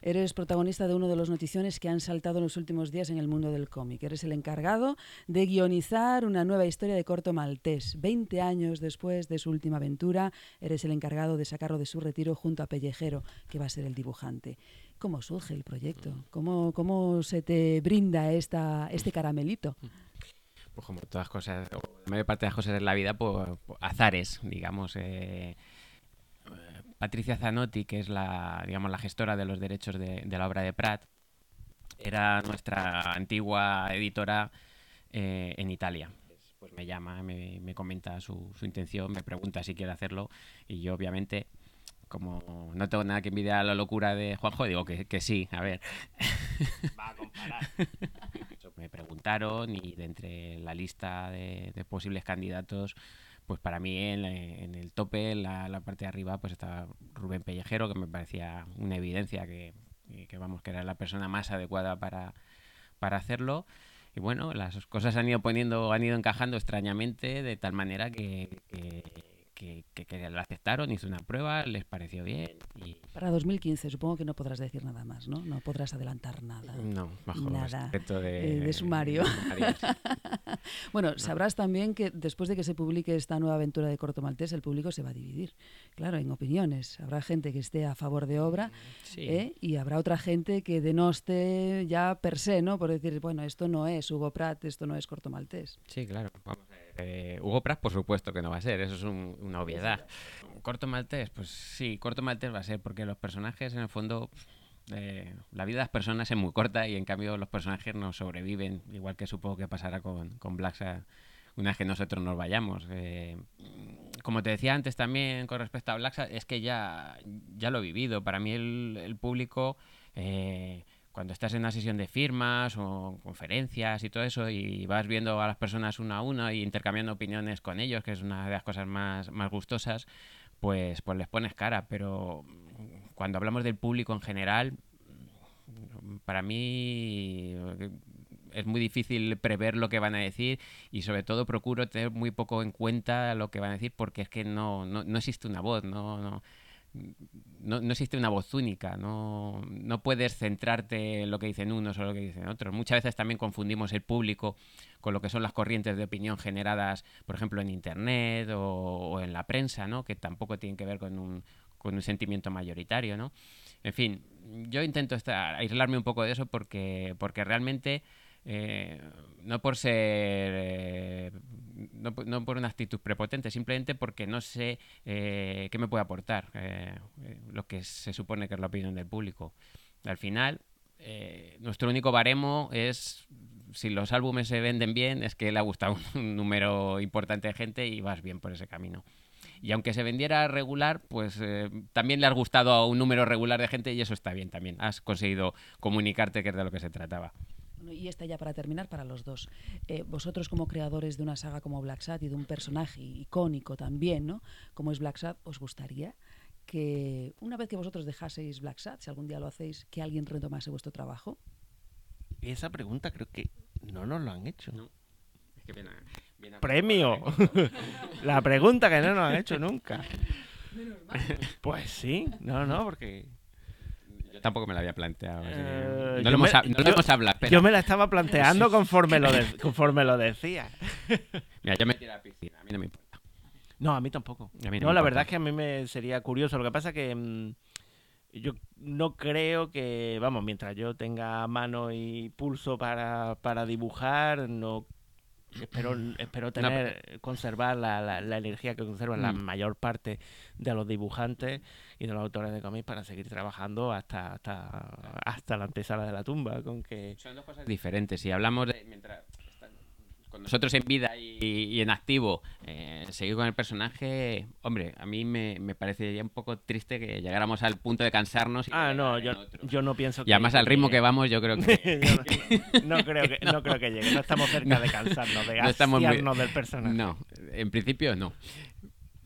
Eres protagonista de uno de los noticiones que han saltado en los últimos días en el mundo del cómic. Eres el encargado de guionizar una nueva historia de corto maltés. Veinte años después de su última aventura, eres el encargado de sacarlo de su retiro junto a Pellejero, que va a ser el dibujante. ¿Cómo surge el proyecto? ¿Cómo, cómo se te brinda esta, este caramelito? Pues como todas cosas, la mayor parte de las cosas en la vida, pues, pues, azares, digamos. eh, Patricia Zanotti, que es la, digamos, la gestora de los derechos de, de la obra de Pratt, era nuestra antigua editora eh, en Italia. Pues me llama, me, me comenta su, su intención, me pregunta si quiere hacerlo y yo obviamente, como no tengo nada que envidiar a la locura de Juanjo, digo que, que sí, a ver. Va a comparar. Me preguntaron y de entre la lista de, de posibles candidatos, pues para mí en, en el tope, en la, la parte de arriba, pues estaba Rubén Pellejero, que me parecía una evidencia que, que- vamos, que era la persona más adecuada para, para hacerlo. Y bueno, las cosas han ido poniendo, han ido encajando extrañamente, de tal manera que, que, que- que lo aceptaron, hizo una prueba, les pareció bien y Para 2015 supongo que no podrás decir nada más, ¿no? No podrás adelantar nada. no, bajo Nada, de, eh, de sumario. sí. Bueno, sabrás también que después de que se publique esta nueva aventura de Corto Maltés, el público se va a dividir. Claro, en opiniones. Habrá gente que esté a favor de obra Sí. ¿eh? y habrá otra gente que denoste ya per se, ¿no? Por decir, bueno, esto no es Hugo Pratt, esto no es Corto Maltés. Sí, claro. Vamos eh, Hugo Pratt, por supuesto que no va a ser, eso es un- una obviedad. Corto Maltés, pues sí, Corto Maltés va a ser porque los personajes, en el fondo, eh, la vida de las personas es muy corta y en cambio los personajes no sobreviven, igual que supongo que pasará con, con Sabbath una vez que nosotros nos vayamos. Eh, como te decía antes también con respecto a Sabbath, es que ya, ya lo he vivido. Para mí el, el público... eh, cuando estás en una sesión de firmas o conferencias y todo eso y vas viendo a las personas una a una y intercambiando opiniones con ellos, que es una de las cosas más, más gustosas, pues, pues les pones cara. Pero cuando hablamos del público en general, para mí es muy difícil prever lo que van a decir y sobre todo procuro tener muy poco en cuenta lo que van a decir porque es que no, no, no existe una voz, no, no, no, existe una voz única, no, no puedes centrarte en lo que dicen unos o lo que dicen otros. Muchas veces también confundimos el público con lo que son las corrientes de opinión generadas, por ejemplo, en Internet o, o en la prensa, ¿no? que tampoco tienen que ver con un, con un sentimiento mayoritario. ¿no? En fin, yo intento estar, aislarme un poco de eso porque, porque realmente... eh, no por ser eh, no, po- no por una actitud prepotente simplemente porque no sé eh, qué me puede aportar lo que se supone que es la opinión del público al final nuestro único baremo es si los álbumes se venden bien es que le ha gustado un número importante de gente y vas bien por ese camino y aunque se vendiera regular, pues también le has gustado a un número regular de gente y eso está bien también. Has conseguido comunicarte que es de lo que se trataba. Y esta ya para terminar para los dos. Eh, vosotros como creadores de una saga como Black Sad y de un personaje icónico también, ¿no? Como es Black Sad, ¿os gustaría que una vez que vosotros dejaseis Black Sad, si algún día lo hacéis, que alguien retomase vuestro trabajo? Esa pregunta creo que no nos lo han hecho. No. Es que viene, viene a- ¡Premio! La pregunta que no nos han hecho nunca. Pues sí, no, no, porque tampoco me la había planteado. Eh, no lo hemos, me- no lo yo- hemos hablado. espera. yo me la estaba planteando conforme lo, de- conforme lo decía. Mira, yo me tiro a la piscina, a mí no me importa. No, a mí tampoco. A mí no la verdad es que a mí me sería curioso. Lo que pasa que mm, yo no creo que, vamos, mientras yo tenga mano y pulso para, para dibujar, no espero, espero tener, conservar la, la- la energía que conservan la Mm. mayor parte de los dibujantes y de los autores de cómics para seguir trabajando hasta, hasta, hasta la antesala de la tumba. Con que Son dos cosas diferentes. Si hablamos de. Mientras, con nosotros en vida y, y en activo, eh, seguir con el personaje, hombre, a mí me, me parecería un poco triste que llegáramos al punto de cansarnos. Y Ah, no, yo, yo no pienso que... Y además al ritmo que vamos, yo creo que... Yo no, no creo que, no. creo que llegue. No estamos cerca de cansarnos, de No estamos muy- del personaje. No, en principio no.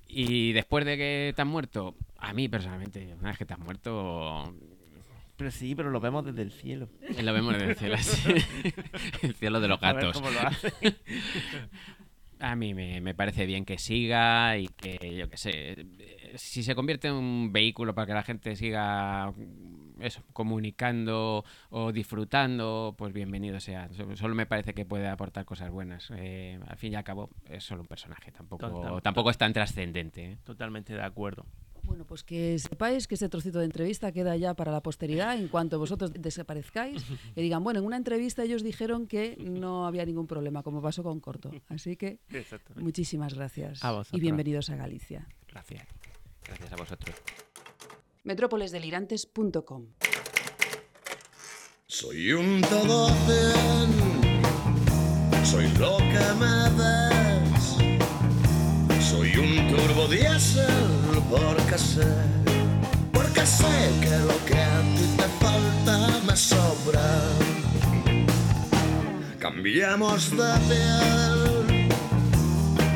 Y después de que has muerto, a mí personalmente, una vez que te has muerto, Pero sí, pero lo vemos desde el cielo. lo vemos desde el cielo así. el cielo de los A ver gatos. cómo lo hace. A mí me, me parece bien que siga y que, yo qué sé, eh, si se convierte en un vehículo para que la gente siga eso, comunicando o disfrutando, pues bienvenido sea. So- Solo me parece que puede aportar cosas buenas. Eh, al fin y al cabo, es solo un personaje, tampoco, Total- tampoco es tan trascendente. ¿eh? Totalmente de acuerdo. Bueno, pues que sepáis que este trocito de entrevista queda ya para la posteridad en cuanto vosotros desaparezcáis y digan, bueno, en una entrevista ellos dijeron que no había ningún problema, como pasó con Corto. Así que muchísimas gracias A y bienvenidos a Galicia. Gracias. Gracias a vosotros. Metrópolesdelirantes.com Soy un todo bien, soy lo que me. Soy un turbo diésel porque sé, porque sé que lo que a ti te falta me sobra. Cambiamos de piel,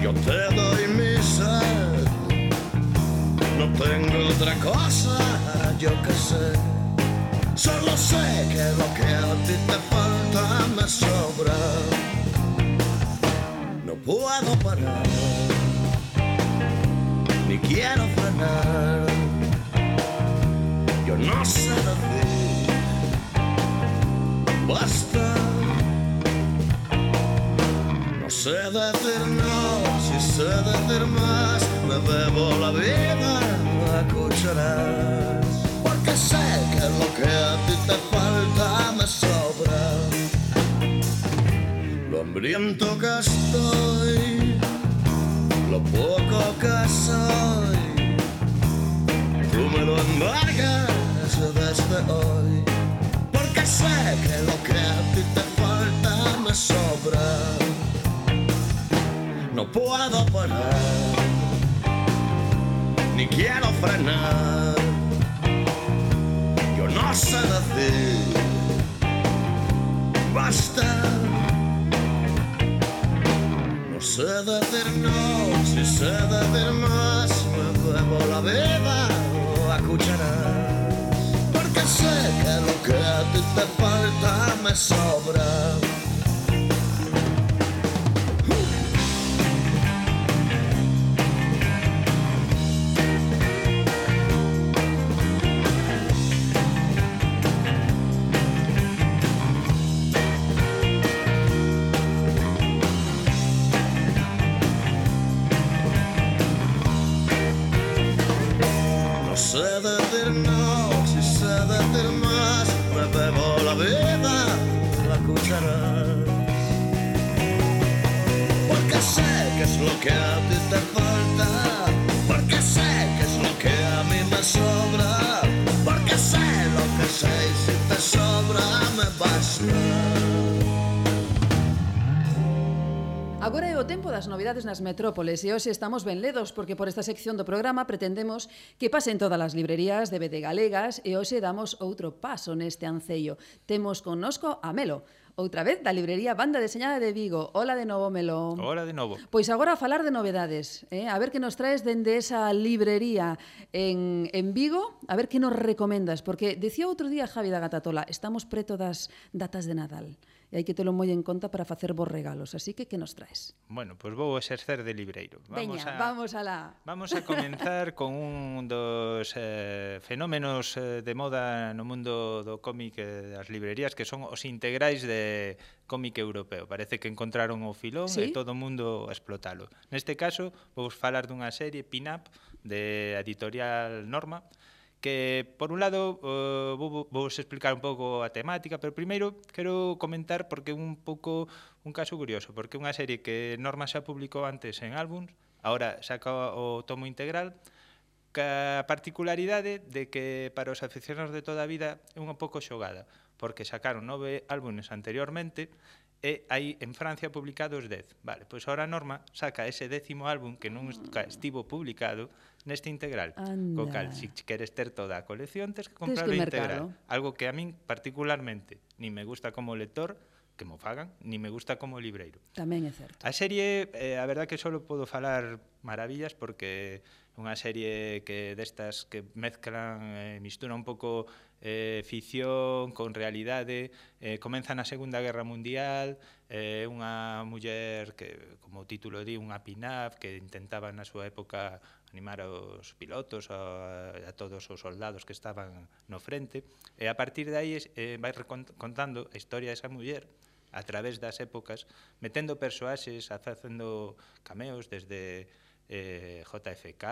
yo te doy mi sed. No tengo otra cosa, yo que sé. Solo sé que lo que a ti te falta me sobra. No puedo parar, quiero frenar. Yo no sé decir, basta. No sé decir no, si sé decir más, me bebo la vida a cucharadas. Porque sé que lo que a ti te falta me sobra. Lo hambriento que estoy, lo poco que soy, tú me lo embargas desde hoy. Porque sé que lo que a ti te falta me sobra. No puedo parar, ni quiero frenar. Yo no sé decir, basta. No sé decir no, si sé decir más, me bebo la vida a cucharadas. Porque sé que lo que a ti te falta me sobra. tempo das novidades nas metrópoles e hoxe estamos ben ledos porque por esta sección do programa pretendemos que pasen todas as librerías de BD Galegas e hoxe damos outro paso neste ancello. Temos connosco a Melo, outra vez da librería Banda Deseñada de Vigo. Ola de novo, Melo. Hola de novo. Pois agora a falar de novedades, eh? a ver que nos traes dende esa librería en, en Vigo, a ver que nos recomendas, porque decía outro día Javi da Gatatola, estamos preto das datas de Nadal e hai que telo moi en conta para facer vos regalos. Así que, que nos traes? Bueno, pois pues vou exercer de libreiro. Vamos Veña, a, vamos a la... Vamos a comenzar con un dos eh, fenómenos eh, de moda no mundo do cómic eh, das librerías, que son os integrais de cómic europeo. Parece que encontraron o filón ¿Sí? e todo o mundo a explotalo. Neste caso, vou falar dunha serie, Pin-Up, de editorial Norma, que por un lado uh, vou, vos explicar un pouco a temática, pero primeiro quero comentar porque un pouco un caso curioso, porque unha serie que Norma xa publicou antes en álbums, agora saca o tomo integral, ca particularidade de que para os aficionados de toda a vida é unha pouco xogada, porque sacaron nove álbumes anteriormente e hai en Francia publicados 10. Vale, pois agora Norma saca ese décimo álbum que non estivo publicado neste integral. Anda. Co cal, se si queres ter toda a colección, tes que comprar que o integral. Algo que a min particularmente ni me gusta como lector, que mo fagan, ni me gusta como libreiro. Tamén é certo. A serie, eh, a verdad que só podo falar maravillas porque é unha serie que destas que mezclan, eh, mistura un pouco eh, ficción con realidade, eh, comeza na Segunda Guerra Mundial, eh, unha muller que, como o título di, unha PINAF que intentaba na súa época animar aos pilotos, a, a todos os soldados que estaban no frente, e a partir de aí eh, vai contando a historia desa muller a través das épocas, metendo persoaxes, facendo cameos desde eh, JFK,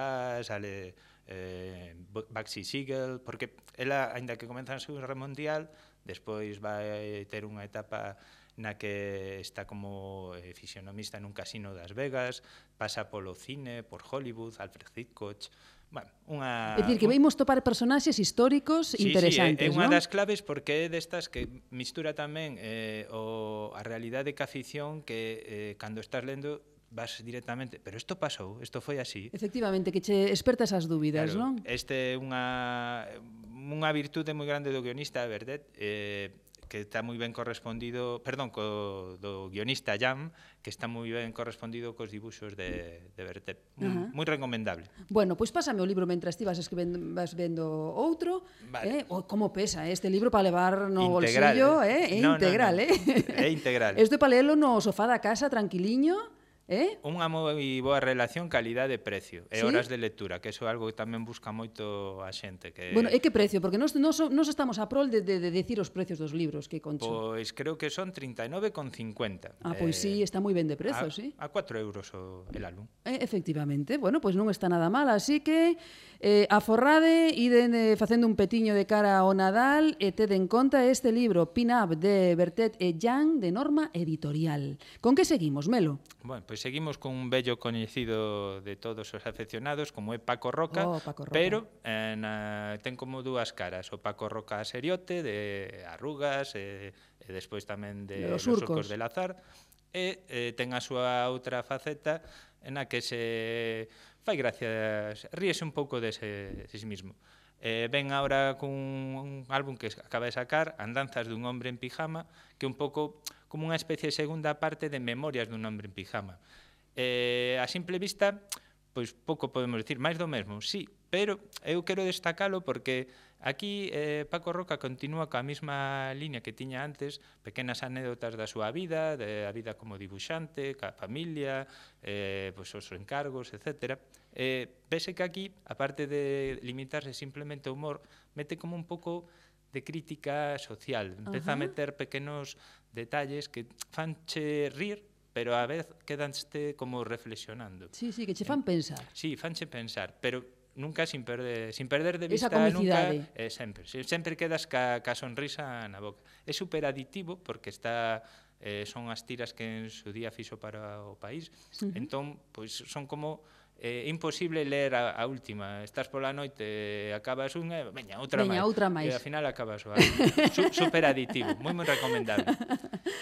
sale eh, Baxi Siegel, porque ela, ainda que comeza a Segunda Guerra Mundial, despois vai ter unha etapa na que está como eh, fisionomista nun casino das Vegas, pasa polo cine, por Hollywood, Alfred Hitchcock, Bueno, unha... É dicir, que veimos topar personaxes históricos sí, interesantes, sí, é, é unha ¿no? das claves porque é destas que mistura tamén eh, o, a realidade que a ficción que eh, cando estás lendo vas directamente, pero isto pasou, isto foi así. Efectivamente, que che experta esas dúbidas, claro, non? Este é unha, unha virtude moi grande do guionista, verdade? Eh, que está moi ben correspondido, perdón, co, do guionista Jam, que está moi ben correspondido cos dibuxos de, de Bertet. Moi, uh -huh. moi recomendable. Bueno, pois pues pásame o libro mentras ti vas escribendo, vas vendo outro. Vale. Eh? O, como pesa eh? este libro para levar no integral, bolsillo, eh? eh? é no, integral, no, no. eh? É integral. Isto para leelo no sofá da casa tranquiliño Eh? Unha moi boa relación calidade-precio e ¿Sí? horas de lectura, que eso é algo que tamén busca moito a xente. Que... Bueno, e que precio? Porque nós, nós, nós estamos a prol de, de, de decir os precios dos libros, que concho. Pois creo que son 39,50. Ah, pois eh, sí, está moi ben de prezo, a, sí. A 4 euros o el álbum. Eh, efectivamente, bueno, pois non está nada mal, así que eh, aforrade, iden eh, facendo un petiño de cara ao Nadal e ted en conta este libro, Pin Up, de Bertet e Jan, de Norma Editorial. Con que seguimos, Melo? Bueno, pois seguimos con un vello coñecido de todos os afeccionados, como é Paco Roca, oh, Paco Roca. pero eh, na, ten como dúas caras, o Paco Roca seriote de arrugas e, e despois tamén de, de los surcos. surcos del azar, e eh, ten a súa outra faceta na que se fai gracias, ríese un pouco de sí mismo. Eh, ven ahora cun un álbum que acaba de sacar, Andanzas dun hombre en pijama, que un pouco como unha especie de segunda parte de Memorias dun hombre en pijama. Eh, a simple vista, pois pouco podemos decir, máis do mesmo, sí, Pero eu quero destacalo porque aquí eh, Paco Roca continúa coa mesma liña que tiña antes, pequenas anécdotas da súa vida, da vida como dibuixante, ca familia, eh, pois, os encargos, etc. Eh, pese que aquí, aparte de limitarse simplemente ao humor, mete como un pouco de crítica social. Empeza uh -huh. a meter pequenos detalles que fanche rir, pero a vez quedanste como reflexionando. Sí, sí, que che fan pensar. Sí, fanche pensar, pero nunca sin perder, sin perder de vista comicidade. nunca, eh, sempre, sempre quedas ca, ca sonrisa na boca. É super aditivo porque está eh, son as tiras que en su día fixo para o país. Uh -huh. Entón, pois son como é imposible ler a, a última. Estás pola noite, acabas unha, veña, outra veña, máis. outra máis. E ao final acabas o Su, super aditivo, moi moi recomendable.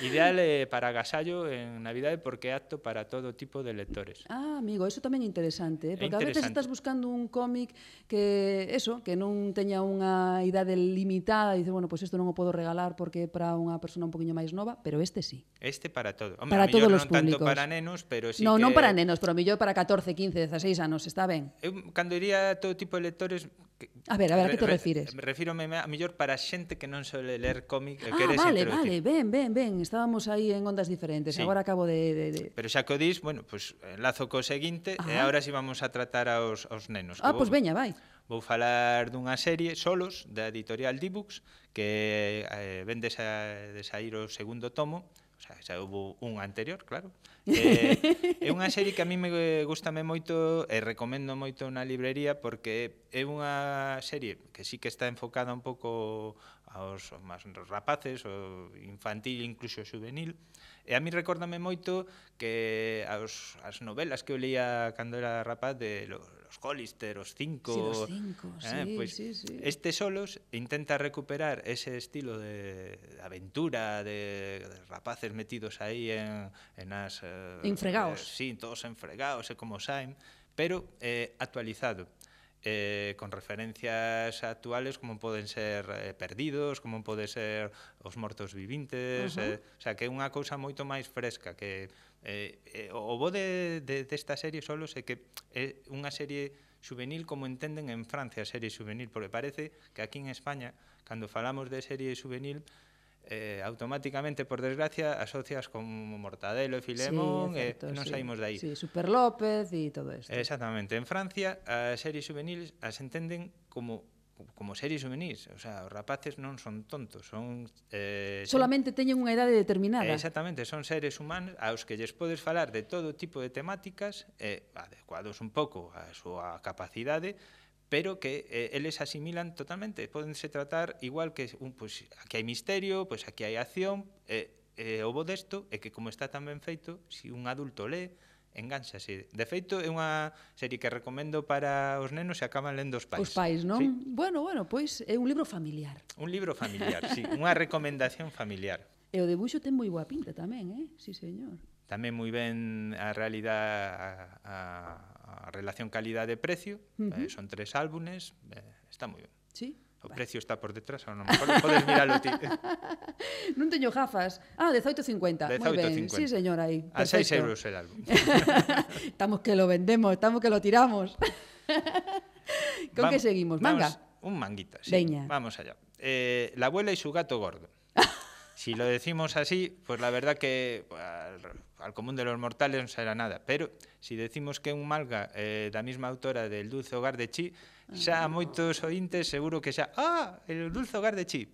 Ideal eh, para agasallo en Navidade porque é apto para todo tipo de lectores. Ah, amigo, eso tamén é interesante, eh? porque é interesante. a veces estás buscando un cómic que eso, que non teña unha idade limitada, e dices, bueno, pois pues isto non o podo regalar porque é para unha persona un poquinho máis nova, pero este sí. Este para todo. Hombre, para todos os públicos. tanto para nenos, pero sí no, que... non para nenos, pero a mellor para 14, 15, 16 anos, está ben? Eu, cando diría todo tipo de lectores, Que, a ver, a ver, a que te re, refires? Refírome a mellor para xente que non sole ler cómic e ah, queres vale, vale, ben, ben, ben Estábamos aí en ondas diferentes sí. Agora acabo de, de, de... Pero xa que o dis, bueno, pues, enlazo co seguinte Ajá. E agora si sí vamos a tratar aos, aos nenos Ah, pois pues veña, vai Vou falar dunha serie solos da editorial Dibux Que eh, ven de, sa, de sair o segundo tomo o sea, xa houve un anterior, claro. Eh, é unha serie que a mí me gustame moito e recomendo moito na librería porque é unha serie que sí que está enfocada un pouco aos máis rapaces, o infantil incluso juvenil. E a mí recórdame moito que aos, as novelas que eu leía cando era rapaz de los os Hollister, os cinco... Sí, os cinco, eh, sí, pois sí, sí. Este Solos intenta recuperar ese estilo de aventura, de, de rapaces metidos aí en, en as... Eh, enfregaos. Eh, sí, todos enfregaos, eh, como saen, pero eh, actualizado. Eh, con referencias actuales como poden ser eh, perdidos, como pode ser os mortos vivintes, uh -huh. eh, o sea que é unha cousa moito máis fresca que Eh, eh, o bo de, de, desta serie solos é que é unha serie juvenil como entenden en Francia a serie juvenil, porque parece que aquí en España, cando falamos de serie juvenil, eh, automáticamente, por desgracia, asocias con Mortadelo e Filemón sí, eh, certo, e non sí. saímos de aí. Sí, Super López e todo isto. Exactamente. En Francia, as series juveniles as entenden como como series juvenis, o sea, os rapaces non son tontos, son eh solamente teñen unha idade determinada. Eh, exactamente, son seres humanos aos que lles podes falar de todo tipo de temáticas, eh adecuados un pouco á súa capacidade, pero que eh, eles asimilan totalmente, podense tratar igual que un pues, aquí hai misterio, pois pues, aquí hai acción, eh, eh o bo desto é que como está tan ben feito, se si un adulto lee engánxase. De feito, é unha serie que recomendo para os nenos e acaban lendo os pais. Os pais, non? Sí. Bueno, bueno, pois é un libro familiar. Un libro familiar, sí, unha recomendación familiar. E o debuxo ten moi boa pinta tamén, eh? Sí, señor. Tamén moi ben a realidade a, a, a relación calidade-precio, uh -huh. eh, son tres álbumes, eh, está moi ben. Sí, O precio está por detrás, a lo mejor podes miralo ti. non teño gafas. Ah, 18.50. Moi ben. 18,50. Sí, señor, aí. A 6 Perfecto. euros el álbum. estamos que lo vendemos, estamos que lo tiramos. Con Vam- que seguimos? Manga. vamos- un manguita, sí. Veña. Vamos allá. Eh, la abuela y su gato gordo. Si lo decimos así, pues la verdad que al, al común de los mortales no será nada. Pero si decimos que un malga eh, da mesma autora del Dulce Hogar de Chi, Xa a moitos ointes seguro que xa, ah, el dulce hogar de Chip.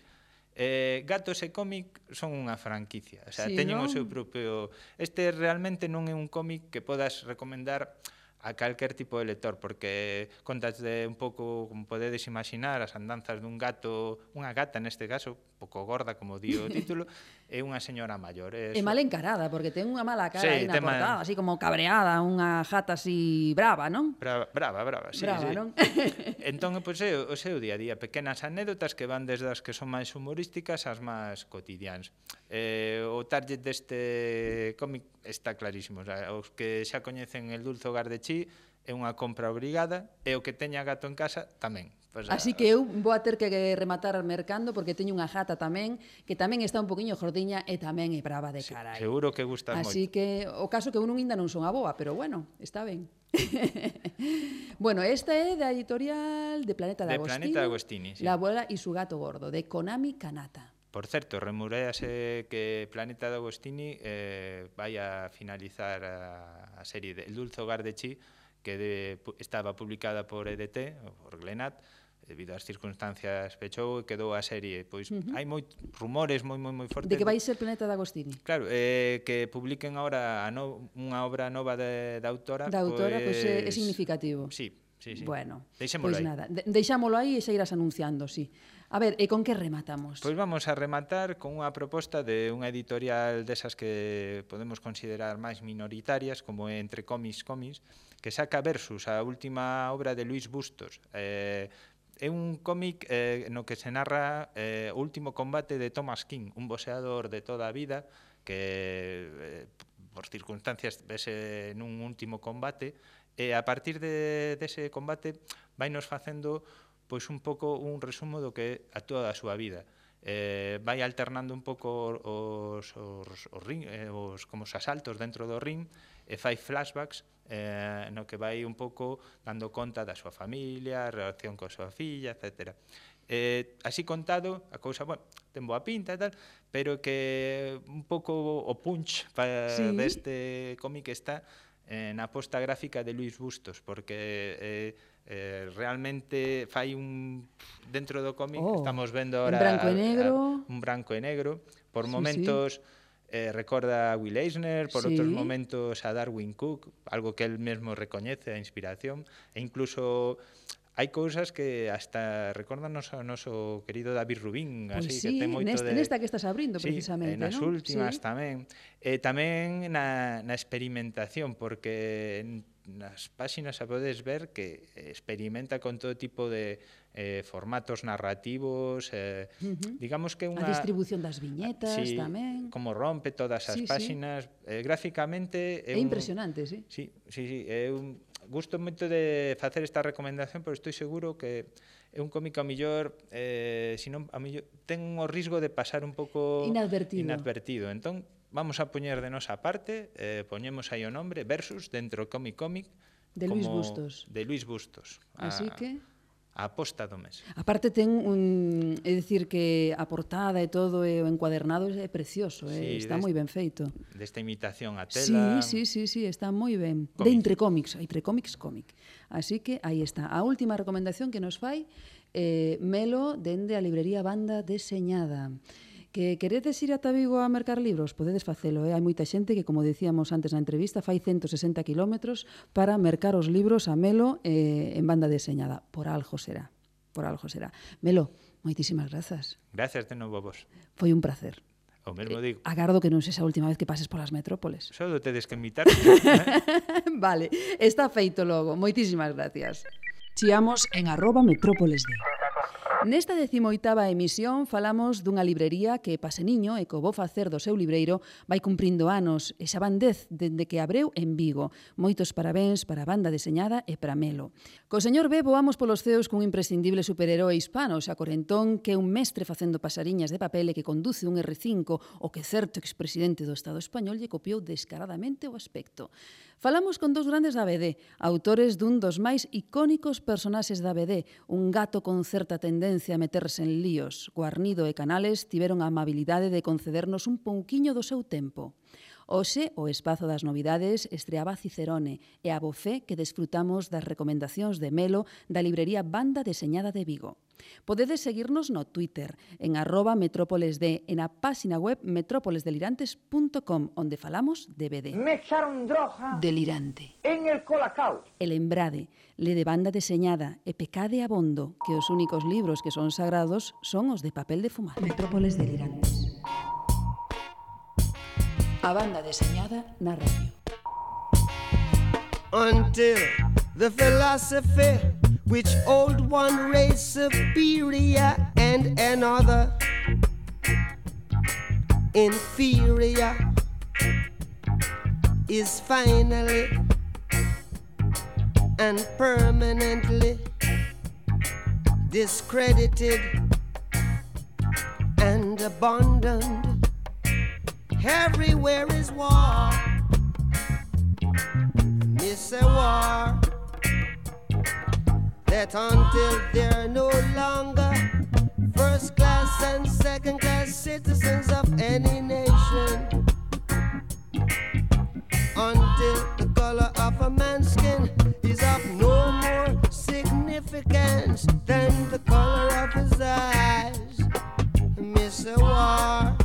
Eh, Gatos e cómic son unha franquicia, o sea, sí, teñen non? o seu propio... Este realmente non é un cómic que podas recomendar a calquer tipo de lector porque contas de un pouco, como podedes imaginar, as andanzas dun gato, unha gata neste caso, pouco gorda como di o título, é unha señora maior. É, é mal encarada, porque ten unha mala cara sí, aí na portada, mal... así como cabreada, unha jata así brava, non? Brava, brava, brava, sí. Brava, sí. non? entón, pois, pues, é o seu día a día, pequenas anécdotas que van desde as que son máis humorísticas ás máis cotidianas. Eh, o target deste cómic está clarísimo. O sea, os que xa coñecen el dulce hogar de Chi é unha compra obrigada e o que teña gato en casa tamén Pues, Así que eu vou a ter que eh, rematar mercando porque teño unha jata tamén que tamén está un poquinho jordiña e tamén é brava de carai. Seguro que gusta moito. Así que o caso que eu non ainda non son a boa, pero bueno, está ben. bueno, esta é da editorial de Planeta de, de Agostini. Planeta Agostini, sí. La abuela e su gato gordo, de Konami Kanata. Por certo, remurease que Planeta de Agostini eh, vai a finalizar a, a serie de El dulce hogar de Chi, que de, estaba publicada por EDT, por Glenat, debido ás circunstancias pechou e quedou a serie. Pois uh -huh. hai moi rumores moi moi moi fortes de que vai ser Planeta de Agostini. Claro, eh que publiquen agora no, unha obra nova de da autora, da autora pois, pois é, é pois significativo. Sí, sí, sí. Bueno, deixémolo pois aí. nada, de, deixámolo aí e xa irás anunciando, sí. A ver, e con que rematamos? Pois vamos a rematar con unha proposta de unha editorial desas que podemos considerar máis minoritarias, como entre comis comis, que saca Versus, a última obra de Luis Bustos. Eh, é un cómic eh, no que se narra eh, o último combate de Thomas King, un boxeador de toda a vida que eh, por circunstancias vese nun último combate e a partir de dese de combate vainos facendo pois un pouco un resumo do que a toda a súa vida. Eh, vai alternando un pouco os, os, os, ring, eh, os como os asaltos dentro do ring e fai flashbacks eh, no que vai un pouco dando conta da súa familia, a relación coa súa filla, etc. Eh, así contado, a cousa, bueno, ten boa pinta e tal, pero que un pouco o punch pa, sí. deste cómic está eh, na posta gráfica de Luis Bustos, porque eh, eh, realmente fai un dentro do cómic oh, estamos vendo ahora un branco e negro, a, a, un branco e negro por sí, momentos sí eh, recorda a Will Eisner, por sí. outros momentos a Darwin Cook, algo que el mesmo recoñece a inspiración, e incluso hai cousas que hasta recordanos ao noso querido David Rubín, pues así sí, que ten moito nesta, de nesta que estás abrindo sí, precisamente, eh, nas ¿no? últimas sí. tamén. Eh, tamén na na experimentación porque nas páxinas a podes ver que experimenta con todo tipo de eh, formatos narrativos, eh, uh -huh. digamos que unha... A distribución das viñetas sí, tamén. Como rompe todas as sí, páxinas, sí. Eh, gráficamente... É, é un, impresionante, sí. Sí, sí, sí é un, gusto moito de facer esta recomendación, pero estou seguro que é un cómic ao millor, eh, senón, a millor ten o risgo de pasar un pouco inadvertido. inadvertido. Entón, vamos a poñer de nosa parte, eh, poñemos aí o nombre, Versus, dentro Comic Comic, De Luis Bustos. De Luis Bustos. A, Así que a aposta do mes. Aparte ten un, é dicir que a portada e todo e o encuadernado é precioso, eh, sí, eh? está moi ben feito. Desta imitación a tela. Sí, sí, sí, sí está moi ben. Comic. De entre cómics, entre cómics cómic. Así que aí está a última recomendación que nos fai eh, Melo dende a librería Banda Deseñada. Que queredes ir ata Vigo a mercar libros? Podedes facelo, eh? hai moita xente que, como dicíamos antes na entrevista, fai 160 kilómetros para mercar os libros a Melo eh, en banda deseñada. Por algo será, por algo será. Melo, moitísimas grazas. Grazas de novo a vos. Foi un placer. O mesmo eh, digo. Eh, agardo que non sexa a última vez que pases polas metrópoles. Só do tedes que invitar. eh? vale, está feito logo. Moitísimas gracias. Chiamos en arroba metrópoles de... Nesta decimoitava emisión falamos dunha librería que Paseniño e co bo facer do seu libreiro vai cumprindo anos e xa van dez dende que abreu en Vigo. Moitos parabéns para a banda deseñada e para Melo. Co señor B voamos polos ceos cun imprescindible superheroe hispano, xa Corentón, que é un mestre facendo pasariñas de papel e que conduce un R5 o que certo expresidente do Estado español lle copiou descaradamente o aspecto. Falamos con dous grandes da BD, autores dun dos máis icónicos personaxes da BD, un gato con certa tendencia a meterse en líos. Guarnido e Canales tiveron a amabilidade de concedernos un pouquiño do seu tempo. Hoxe, o espazo das novidades estreaba Cicerone e a bofé que desfrutamos das recomendacións de Melo da librería Banda Deseñada de Vigo. Podedes seguirnos no Twitter, en arroba metrópolesd, en a páxina web metrópolesdelirantes.com, onde falamos de BD. Me echaron droga delirante en el colacao. El embrade, le de banda deseñada e pecade abondo, que os únicos libros que son sagrados son os de papel de fumar. Metrópoles delirantes. A banda deseñada na radio. until the philosophy which old one race superior and another inferior is finally and permanently discredited and abandoned. Everywhere is war. It's a war that until they're no longer first class and second class citizens of any nation, until the color of a man's skin is of no more significance than the color of his eyes. Miss a war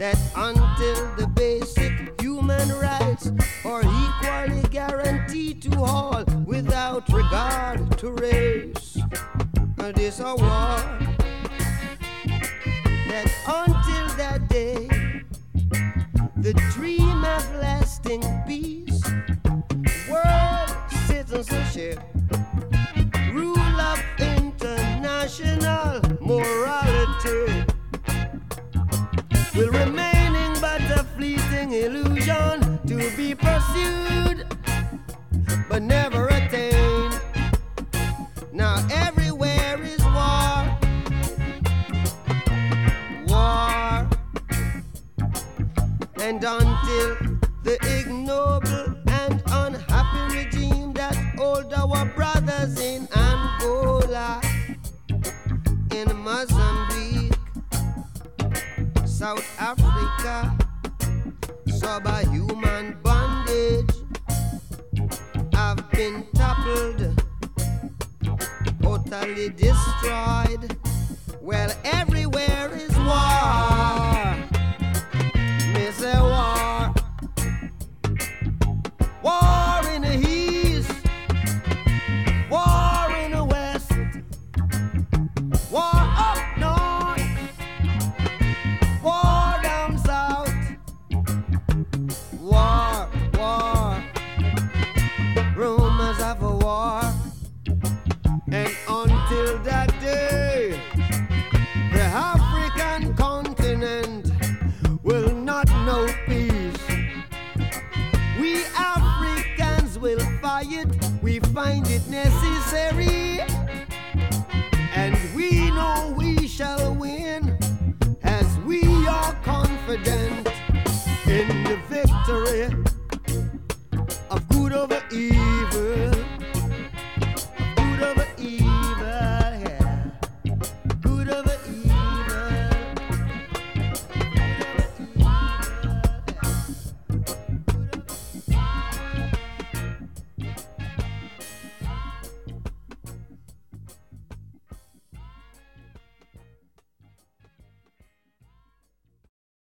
that until the basic human rights are equally guaranteed to all without regard to race. This a war that until that day, the dream of lasting peace, world citizenship, rule of international morality will remaining but a fleeting illusion to be pursued but never attained. Now everywhere is war, war, and until the ignoble and unhappy regime that hold our brothers in Angola, in Mozambique. South Africa, subhuman bondage. I've been toppled, totally destroyed. Well, everywhere is war. Me say uh, war.